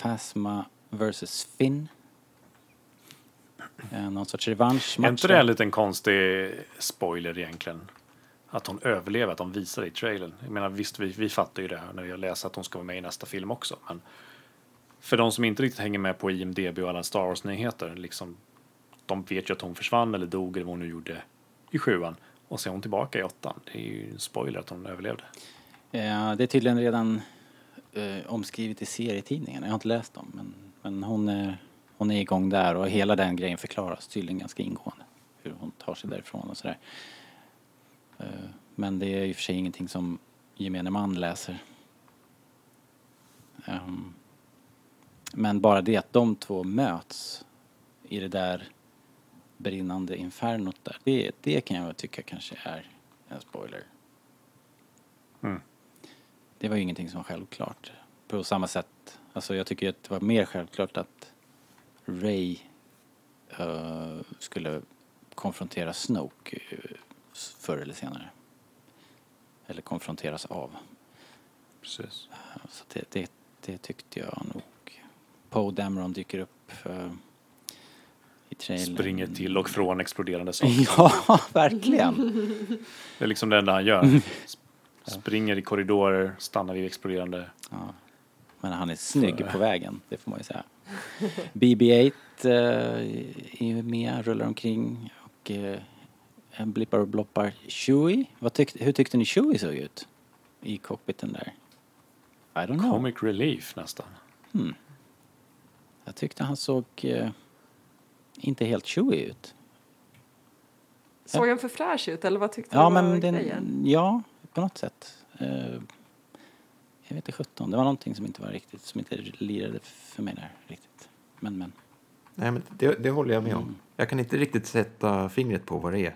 Phasma vs Finn. Uh, någon sorts revanschmatch. Är inte det en liten konstig spoiler egentligen? Att hon överlever, att de visar det i trailern. Jag menar visst, vi, vi fattar ju det här när vi har läst att hon ska vara med i nästa film också. Men för de som inte riktigt hänger med på IMDB och alla Star Wars-nyheter, liksom, de vet ju att hon försvann eller dog eller vad hon nu gjorde i sjuan. Och så är hon tillbaka i åttan. Det är ju en spoiler att hon överlevde. Eh, det är tydligen redan eh, omskrivet i serietidningen. Jag har inte läst dem men, men hon, är, hon är igång där och hela den grejen förklaras tydligen ganska ingående. Hur hon tar sig därifrån och sådär. Eh, men det är i och för sig ingenting som gemene man läser. Ehm, men bara det att de två möts i det där brinnande infernot där, det, det kan jag tycka kanske är en spoiler. Det var ju ingenting som var självklart. På samma sätt, alltså jag tycker att det var mer självklart att Ray eh, skulle konfrontera Snoke uh, förr eller senare. Eller konfronteras av. Precis. Eh, Så det, det, det tyckte jag nog. Poe Dameron dyker upp eh, i trailern. Springer till och från exploderande saker. Ja, verkligen. Det är liksom det enda han gör. Mm. Sp- Springer i korridorer, stannar vid exploderande. Ja. Men han är snygg på vägen, det får man ju säga. BB-8 eh, är med, rullar omkring och en blippar och bloppar. Chewie, vad tyck, hur tyckte ni Chewie såg ut i cockpiten där? I don't know. Comic relief nästan. Jag tyckte han såg eh, inte helt Chewie ut. Såg han för fräsch ut eller vad tyckte Ja, du men grejen? den, ja, på något sätt. Eh, jag vet inte 17, det var någonting som inte var riktigt, som inte lirade för mig där riktigt. Men, men. Nej, men det, det håller jag med Mm. om. Jag kan inte riktigt sätta fingret på vad det är.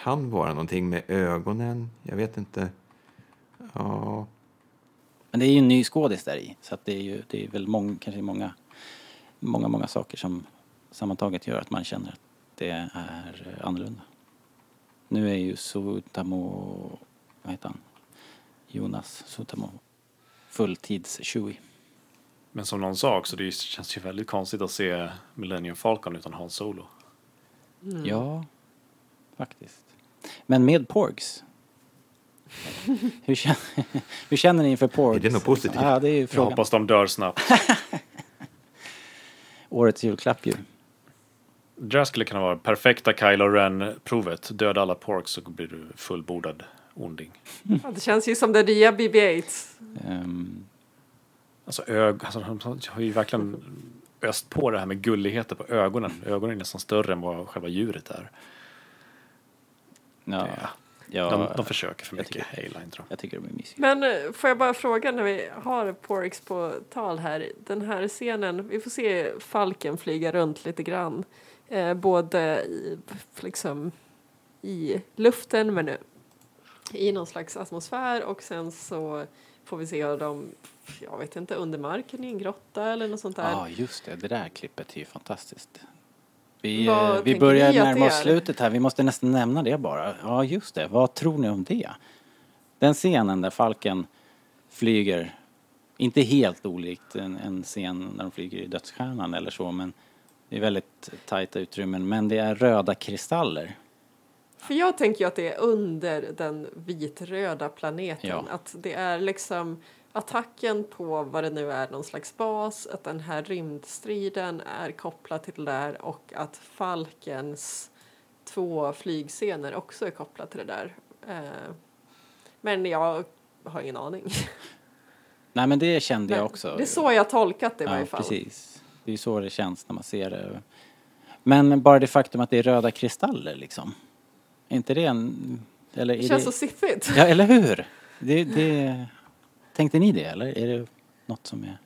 Det kan vara någonting med ögonen. Jag vet inte. Ja, Men det är ju en ny skådis där i, så att det är ju, det är väl många, kanske många, många, många saker som sammantaget gör att man känner att det är annorlunda. Nu är ju Sutamo, vad heter han? Jonas Sutamo fulltids Chewie. Men som någon sa också, det känns ju väldigt konstigt att se Millennium Falcon utan Han Solo. Ja, faktiskt. Men med Porgs. hur, känner, hur känner ni inför Porgs? Är det något positivt? Ja, det är ju Jag frågan. hoppas de dör snabbt. Årets julklapp ju. Det där skulle kunna vara perfekta Kylo Ren-provet. Döda alla porks så blir du fullbordad onding. Ja, det känns ju som det nya BB-8. Ehm, Alltså, ög, alltså de har ju verkligen öst på det här med gulligheter på ögonen. Ögonen är nästan större än vad själva djuret är. Ja, Ja. De, de försöker för jag mycket. tycker- Heyline tror jag. jag tycker de är mysiga. Men eh, får jag bara fråga när vi har Porix på tal här. Den här scenen, vi får se Falken flyga runt lite grann. Eh, både i, liksom, i luften men i någon slags atmosfär och sen så får vi se dem, jag vet inte, under marken i en grotta eller något sånt där. Ja, just det. Det där klippet är ju fantastiskt. Vi, Vad eh, vi börjar närma oss slutet här. Vi måste nästan nämna det bara. Ja, just det. Vad tror ni om det? Den scenen där Falken flyger, inte helt olikt en, en scen när de flyger i Dödsstjärnan eller så, men det är väldigt tajta utrymmen. Men det är röda kristaller. För jag tänker ju att det är under den vitröda planeten. Ja. Att det är liksom attacken på vad det nu är, någon slags bas, att den här rymdstriden är kopplad till det där och att Falkens två flygscener också är kopplade till det där. Eh, men jag har ingen aning. Nej, men det kände jag Men också. Det är så jag tolkat det i varje fall. precis. Det är så det känns när man ser det. Men bara det faktum att det är röda kristaller liksom. Är inte det en... Eller Det känns det... så siffigt. Ja, eller hur? Det, det... Tänkte ni det eller är det något som är...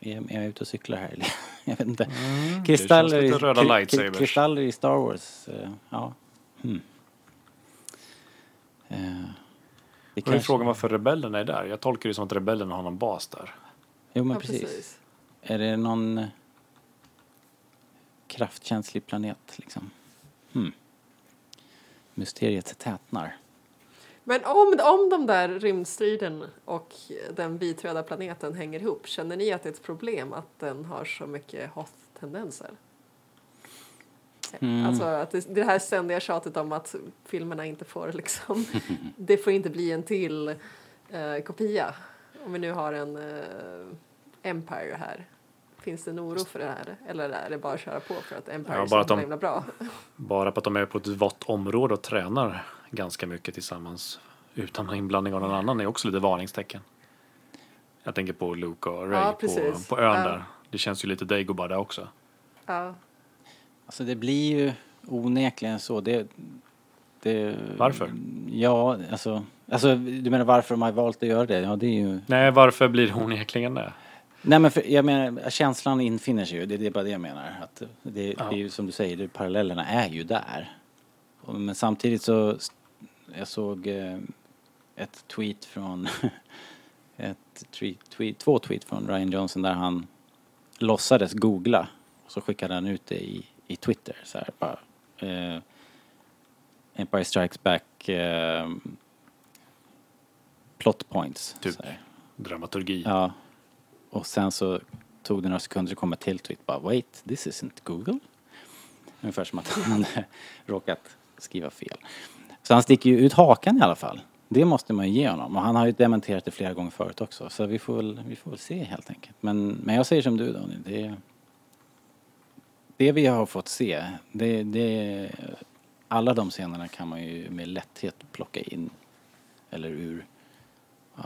Är är jag ute och cyklar här eller? Jag vet inte. kristaller, Mm, lite röda kri- kri- lightsabers. kristaller i Star Wars. eh, Ja. Hmm. Eh, Det Och är kanske... frågan varför rebellerna är där. Jag tolkar det som att rebellerna har någon bas där. Jo, men Ja, precis. precis. Är det någon eh, kraftkänslig planet liksom? Hmm. Mysteriet tätnar. Men om, om de där rymdstriden och den vitröda planeten hänger ihop, känner ni att det är ett problem att den har så mycket Hoth-tendenser? Mm. Alltså att det, det här ständiga tjatet om att filmerna inte får liksom, det får inte bli en till eh, kopia. Om vi nu har en eh, Empire här. Finns det en oro för det här? Eller är det bara att köra på för att Empire Ja, är bara så att de- himla bra? Bara på att de är på ett vått område och tränar ganska mycket tillsammans utan inblandning av någon annan är också lite varningstecken. Jag tänker på Luke och Ray Ja, på, på ön Ja. där. Det känns ju lite Dagobah där också. Ja. Alltså det blir ju onekligen så. Det, det, Varför? Ja, alltså, alltså du menar varför de har valt att göra det? Ja, det är ju... Nej, varför blir hon onekligen det? Nej men för, jag menar, känslan infinner sig ju. Det, det är bara det jag menar. Att det, Ja. det är ju som du säger, det, parallellerna är ju där. Men samtidigt så, jag såg eh, ett tweet från, ett tweet, tweet, två tweet från Ryan Johnson där han låtsades googla. Och så skickade han ut det i, i Twitter så här bara. Eh, Empire Strikes Back eh, plot points. Typ. Dramaturgi. Ja. Och sen så tog det några sekunder så kom ett till tweet bara wait, this isn't Google. Ungefär som att han hade råkat skriva fel. Så han sticker ju ut hakan i alla fall. Det måste man ju ge honom. Och han har ju dementerat det flera gånger förut också. Så vi får väl, vi får väl se helt enkelt. Men, men jag säger som du Daniel. Det, det vi har fått se, det, det, alla de scenerna kan man ju med lätthet plocka in. Eller ur ja,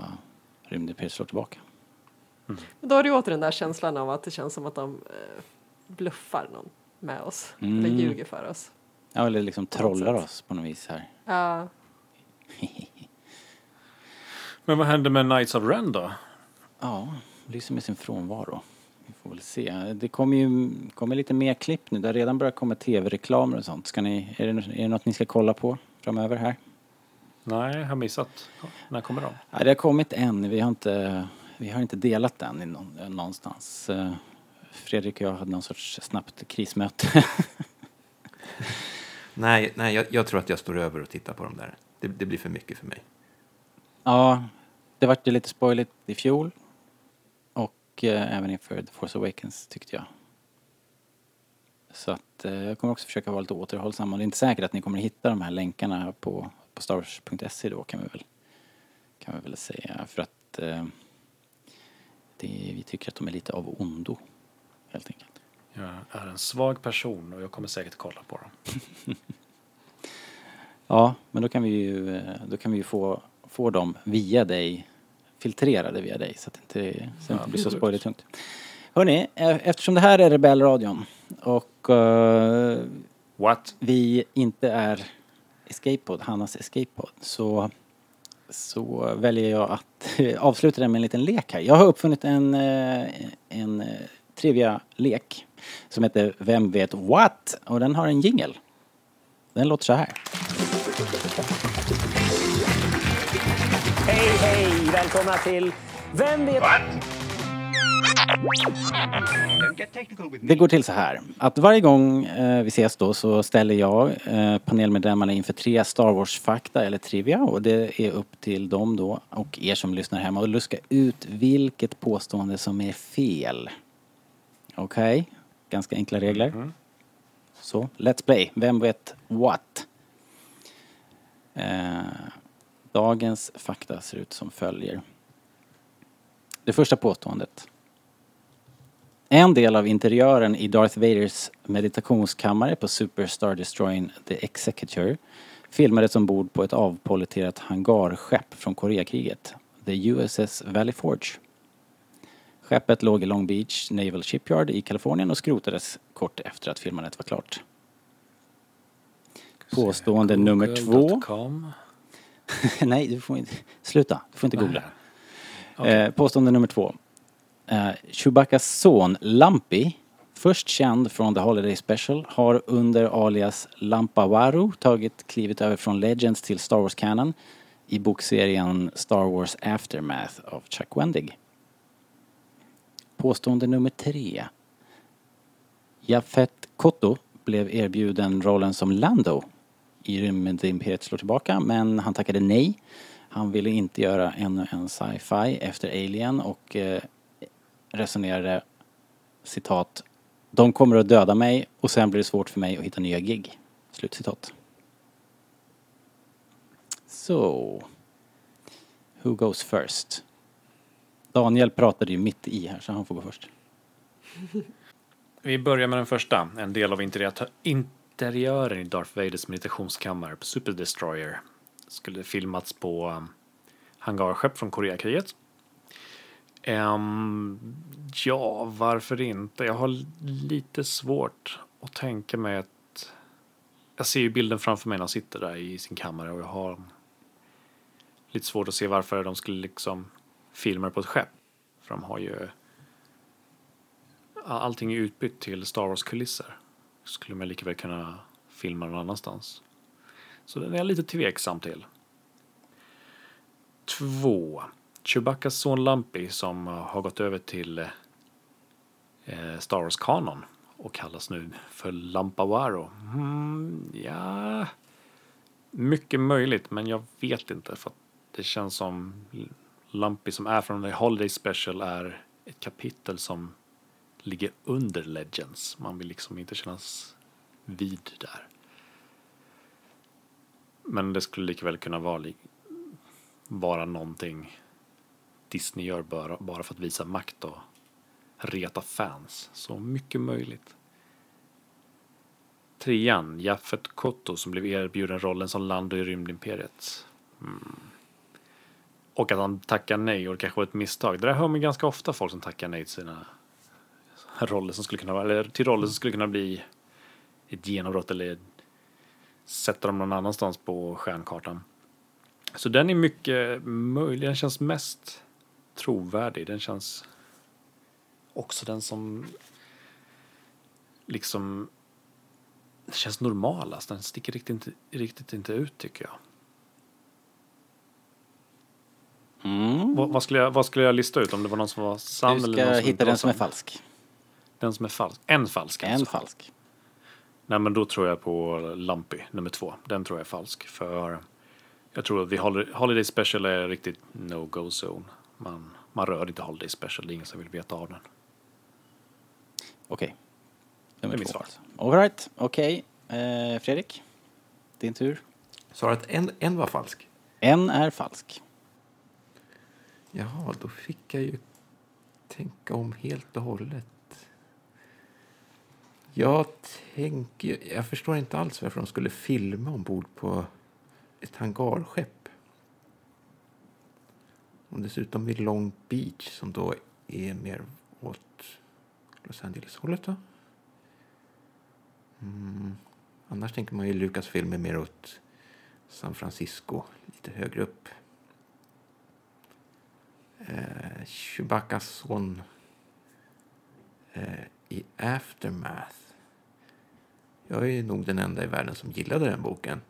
Rymdimperiet slår tillbaka. Då har du åter den där känslan av att det känns som att de eh, bluffar någon med oss. Mm. Eller ljuger för oss. Ja, eller liksom trollar oss på något vis här. Ja. Men vad händer med Knights of Ren då? Ja, lyser med sin frånvaro. Vi får väl se. Det kommer ju kommer lite mer klipp nu. Det har redan börjat komma tv-reklamer och sånt. Ska ni, är, det, är det något ni ska kolla på framöver här? Nej, jag har missat. När kommer de? Ja, det har kommit en. Vi har inte, vi har inte delat den i någon, någonstans. Eh, Fredrik och jag hade någon sorts snabbt krismöte. Nej, nej jag, jag tror att jag står över och tittar på dem där. Det, det blir för mycket för mig. ja, det vart ju lite spoiligt i fjol. Och eh, även inför The Force Awakens tyckte jag. Så att eh, jag kommer också försöka vara lite återhållsam. Och det är inte säkert att ni kommer hitta de här länkarna på, på starwars.se då kan vi väl, kan vi väl säga. För att eh, det, vi tycker att de är lite av ondo, helt enkelt. Jag är en svag person och jag kommer säkert kolla på dem. Ja, men då kan vi ju, då kan vi ju få, få dem via dig, filtrerade via dig så att det inte, så det inte blir så spoilertungt. Hörni, eh, eftersom det här är Rebellradion och What? vi inte är Escapepod, Hannas Escapepod, så, så väljer jag att avsluta den med en liten lek här. Jag har uppfunnit en, eh, en eh, trivia-lek som heter Vem vet what? Och den har en jingel. Den låter så här. Hej, hej! Välkomna till Vem vet... Det går till så här att varje gång eh, vi ses då så ställer jag eh, panelmedlemmarna inför tre Star Wars-fakta eller trivia och det är upp till dem då och er som lyssnar hemma att luska ut vilket påstående som är fel. Okej? Ganska enkla regler. Så, let's play. Vem vet what? Eh, dagens fakta ser ut som följer. Det första påståendet. En del av interiören i Darth Vaders meditationskammare på Superstar Destroyern The Executor filmades ombord på ett avpoliterat hangarskepp från Koreakriget, The USS Valley Forge. Skeppet låg i Long Beach Naval Shipyard i Kalifornien och skrotades kort efter att filmandet var klart. Påstående nummer två. Nej, du får inte... Sluta, du får inte googla. Eh, påstående nummer två. Eh, Chewbaccas son Lumpy, först känd från The Holiday Special, har under alias Lampawaru tagit klivet över från Legends till Star Wars Canon i bokserien Star Wars Aftermath av Chuck Wendig. Påstående nummer tre. Jafet Kotto blev erbjuden rollen som Lando i Rymdimperiet slår tillbaka men han tackade nej. Han ville inte göra ännu en sci-fi efter Alien och eh, resonerade citat De kommer att döda mig och sen blir det svårt för mig att hitta nya gig. Slutcitat. Så. Who goes first? Daniel pratade ju mitt i här så han får gå först. Vi börjar med den första. En del av interiören i Darth Vaders meditationskammare på Super Destroyer skulle filmats på um, hangarskepp från Koreakriget. Um, ja, varför inte? Jag har lite svårt att tänka mig att... Jag ser ju bilden framför mig när han sitter där i sin kammare och jag har lite svårt att se varför de skulle liksom filma på ett skepp. För de har ju allting är utbytt till Star Wars-kulisser. Skulle man lika väl kunna filma någon annanstans. Så den är jag lite tveksam till. Två. Chewbaccas son Lumpy som har gått över till eh, Star Wars-kanon och kallas nu för Lampawaro. Mm, ja, mycket möjligt, men jag vet inte för att det känns som Lumpy som är från The Holiday Special är ett kapitel som ligger under Legends. Man vill liksom inte kännas vid där. Men det skulle lika väl kunna vara, vara någonting Disney gör bara, bara för att visa makt och reta fans. Så mycket möjligt. Trean, Jaffet Kotto som blev erbjuden rollen som Lando i Rymdimperiet. Mm. Och att han tackar nej och det kanske var ett misstag. Det där hör man ganska ofta folk som tackar nej till sina roller som skulle kunna vara, eller till roller som skulle kunna bli ett genombrott eller sätta dem någon annanstans på stjärnkartan. Så den är mycket möjlig, den känns mest trovärdig, den känns också den som liksom det känns normalast, den sticker riktigt inte, riktigt inte ut tycker jag. Mm. Vad, vad, skulle jag, vad skulle jag lista ut om det var någon som var sann eller någon som inte hitta var den som är falsk. Den som är falsk. En falsk En alltså. falsk. Nej men då tror jag på Lumpy, nummer två. Den tror jag är falsk. För jag tror att Holiday, Holiday Special är riktigt no-go zone. Man, man rör inte Holiday Special, det är ingen som vill veta av den. Okej. Nummer Det är mitt svar. alltså. All right. okej. Eh, Fredrik, din tur. Att en, en var falsk? En är falsk. Jaha, då fick jag ju tänka om helt och hållet. Jag tänker... Jag förstår inte alls varför de skulle filma ombord på ett hangarskepp. Och dessutom vid Long Beach som då är mer åt Los Angeles-hållet. då. Mm. Annars tänker man ju Lucasfilm är mer åt San Francisco, lite högre upp. Eh, Chewbacca's son eh, i Aftermath. Jag är nog den enda i världen som gillade den boken.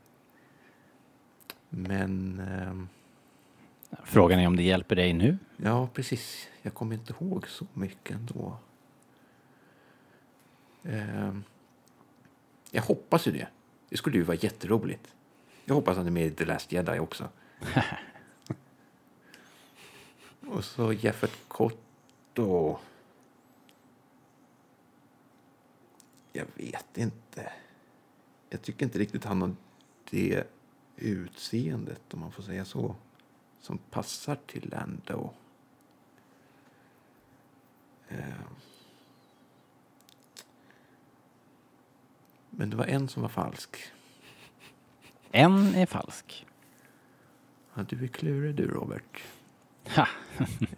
Men... Eh, Frågan är om det hjälper dig nu? Ja, precis. Jag kommer inte ihåg så mycket ändå. Ehm, jag hoppas ju det. Det skulle ju vara jätteroligt. Jag hoppas att han är med i The Last Jedi också. Och så Jeffet Kotto. Jag vet inte. Jag tycker inte riktigt han har det utseendet, om man får säga så, som passar till Lando. Eh. Men det var en som var falsk. En är falsk. Ja, du är klurig du, Robert. Ha.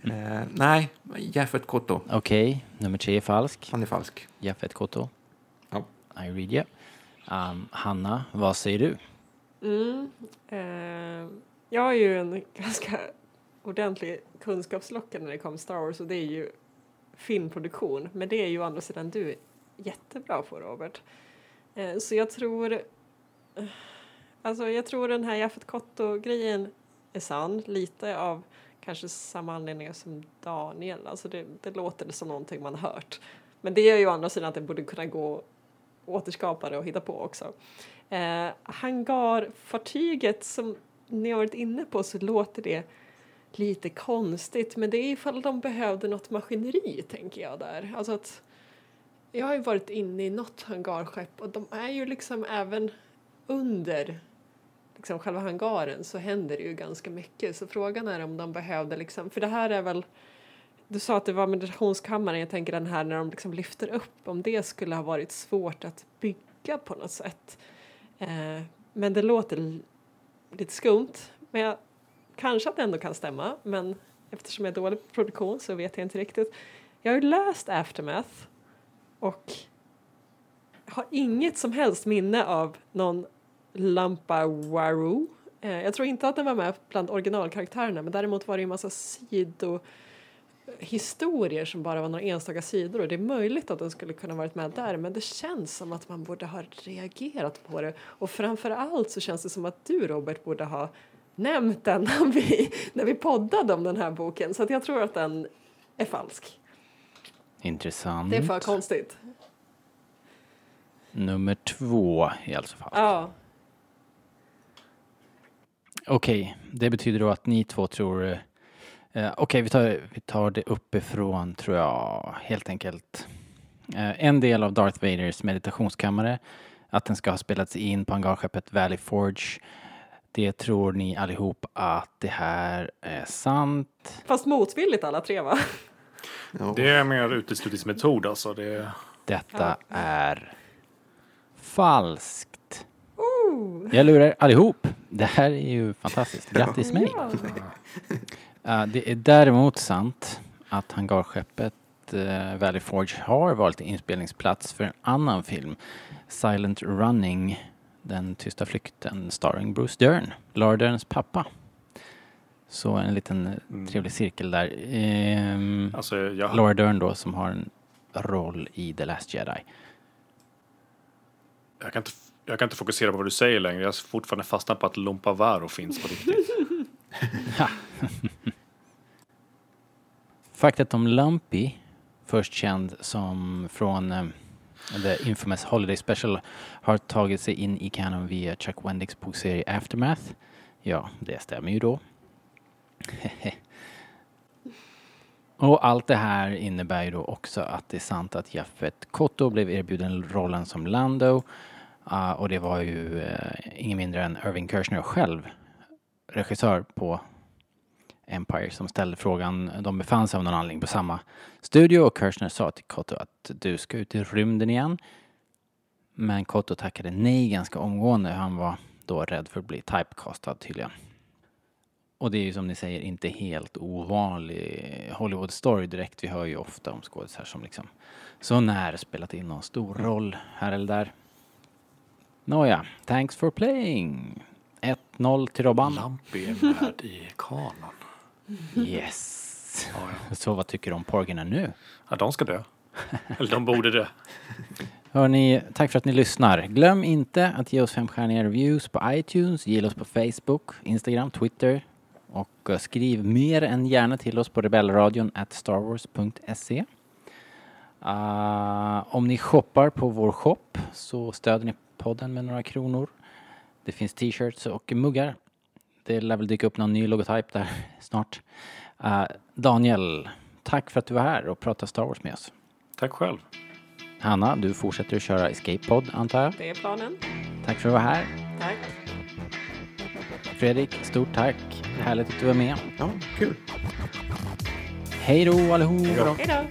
Eh, nej, Jaffet Kotto. Okej, nummer tre är falsk. Han är falsk. Jaffet Koto. Ja. I read you. Um, Hanna, vad säger du? Mm. Eh, jag har ju en ganska ordentlig kunskapslocka när det kommer Star Wars och det är ju filmproduktion. Men det är ju å andra sidan du jättebra på Robert. Eh, så jag tror eh, Alltså jag tror den här Jaffet Kotto-grejen är sann. Lite av kanske samma anledningar som Daniel. Alltså det, det låter som någonting man hört. Men det är ju å andra sidan att det borde kunna gå att återskapa det och hitta på också. Eh, hangarfartyget som ni har varit inne på så låter det lite konstigt. Men det är ifall de behövde något maskineri tänker jag där. Alltså att jag har ju varit inne i något hangarskepp och de är ju liksom även under liksom själva hangaren så händer det ju ganska mycket. Så frågan är om de behövde liksom, för det här är väl du sa att det var meditationskammaren, jag tänker den här när de liksom lyfter upp, om det skulle ha varit svårt att bygga på något sätt. Eh, men det låter lite skumt, men jag, kanske att det ändå kan stämma, men eftersom jag är dålig på produktion så vet jag inte riktigt. Jag har ju läst Aftermath och har inget som helst minne av någon Lampa Waru. Eh, jag tror inte att den var med bland originalkaraktärerna men däremot var det ju en massa sidohistorier som bara var några enstaka sidor och det är möjligt att den skulle kunna varit med där men det känns som att man borde ha reagerat på det och framför allt så känns det som att du Robert borde ha nämnt den när vi, när vi poddade om den här boken så att jag tror att den är falsk. Intressant. Det är för konstigt. Nummer två är alltså falsk. Ja. Okej, det betyder då att ni två tror... Eh, Okej, vi, tar, vi tar det uppifrån tror jag helt enkelt. Eh, en del av Darth Vaders meditationskammare, att den ska ha spelats in på hangarskeppet Valley Forge. Det tror ni allihop att det här är sant. Fast motvilligt alla tre va? Ja. Det är mer uteslutningsmetod alltså. Det, Detta är falskt. Jag lurar allihop. Det här är ju fantastiskt. Grattis mig. Uh, det är däremot sant att hangarskeppet uh, Valley Forge har varit inspelningsplats för en annan film. Silent Running, Den tysta flykten starring Bruce Dern, Laura Derns pappa. Så en liten Mm. trevlig cirkel där. Ehm, alltså, jag, Laura Dern då som har en roll i The Last Jedi. jag, kan inte, jag kan inte fokusera på vad du säger längre. Jag är fortfarande fastnat på att Lompavaro finns på riktigt. Faktet om Lumpy, först känd som från um, The Infamous Holiday Special, har tagit sig in i Canon via Chuck Wendicks bokserie Aftermath. Ja, det stämmer ju då. Och allt det här innebär ju då också att det är sant att Jaffet Kotto blev erbjuden rollen som Lando. uh, och det var ju uh, ingen mindre än Irving Kershner själv, regissör på Empire som ställde frågan. De befann sig av någon anledning på samma studio och Kirchner sa till Kotto att du ska ut i rymden igen. Men Kotto tackade nej ganska omgående. Han var då rädd för att bli typecastad tydligen. Och det är ju som ni säger inte helt ovanlig Hollywood story direkt. Vi hör ju ofta om skådisar som liksom så när spelat in någon stor roll här eller där. Nåja, thanks for playing. 1-0 till Robban. Lampi är med i kanon. Yes. Ja, ja. Så vad tycker du om Porgina nu? ja, de ska dö. Eller de borde dö. Hörni, tack för att ni lyssnar. Glöm inte att ge oss femstjärniga reviews på iTunes, gilla oss på Facebook, Instagram, Twitter och eh, skriv mer än gärna till oss på rebellradion at starwars.se. Uh, om ni shoppar på vår shop så stöder ni podden med några kronor. Det finns t-shirts och muggar. Det lär väl dyka upp någon ny logotyp där snart. Uh, Daniel, tack för att du var här och pratade Star Wars med oss. Tack själv. Hanna, du fortsätter att köra Escape Pod antar jag. Det är planen. Tack för att du var här. Tack. Fredrik, stort tack. Härligt att du var med. Ja, kul. Hej då allihop. Hej då.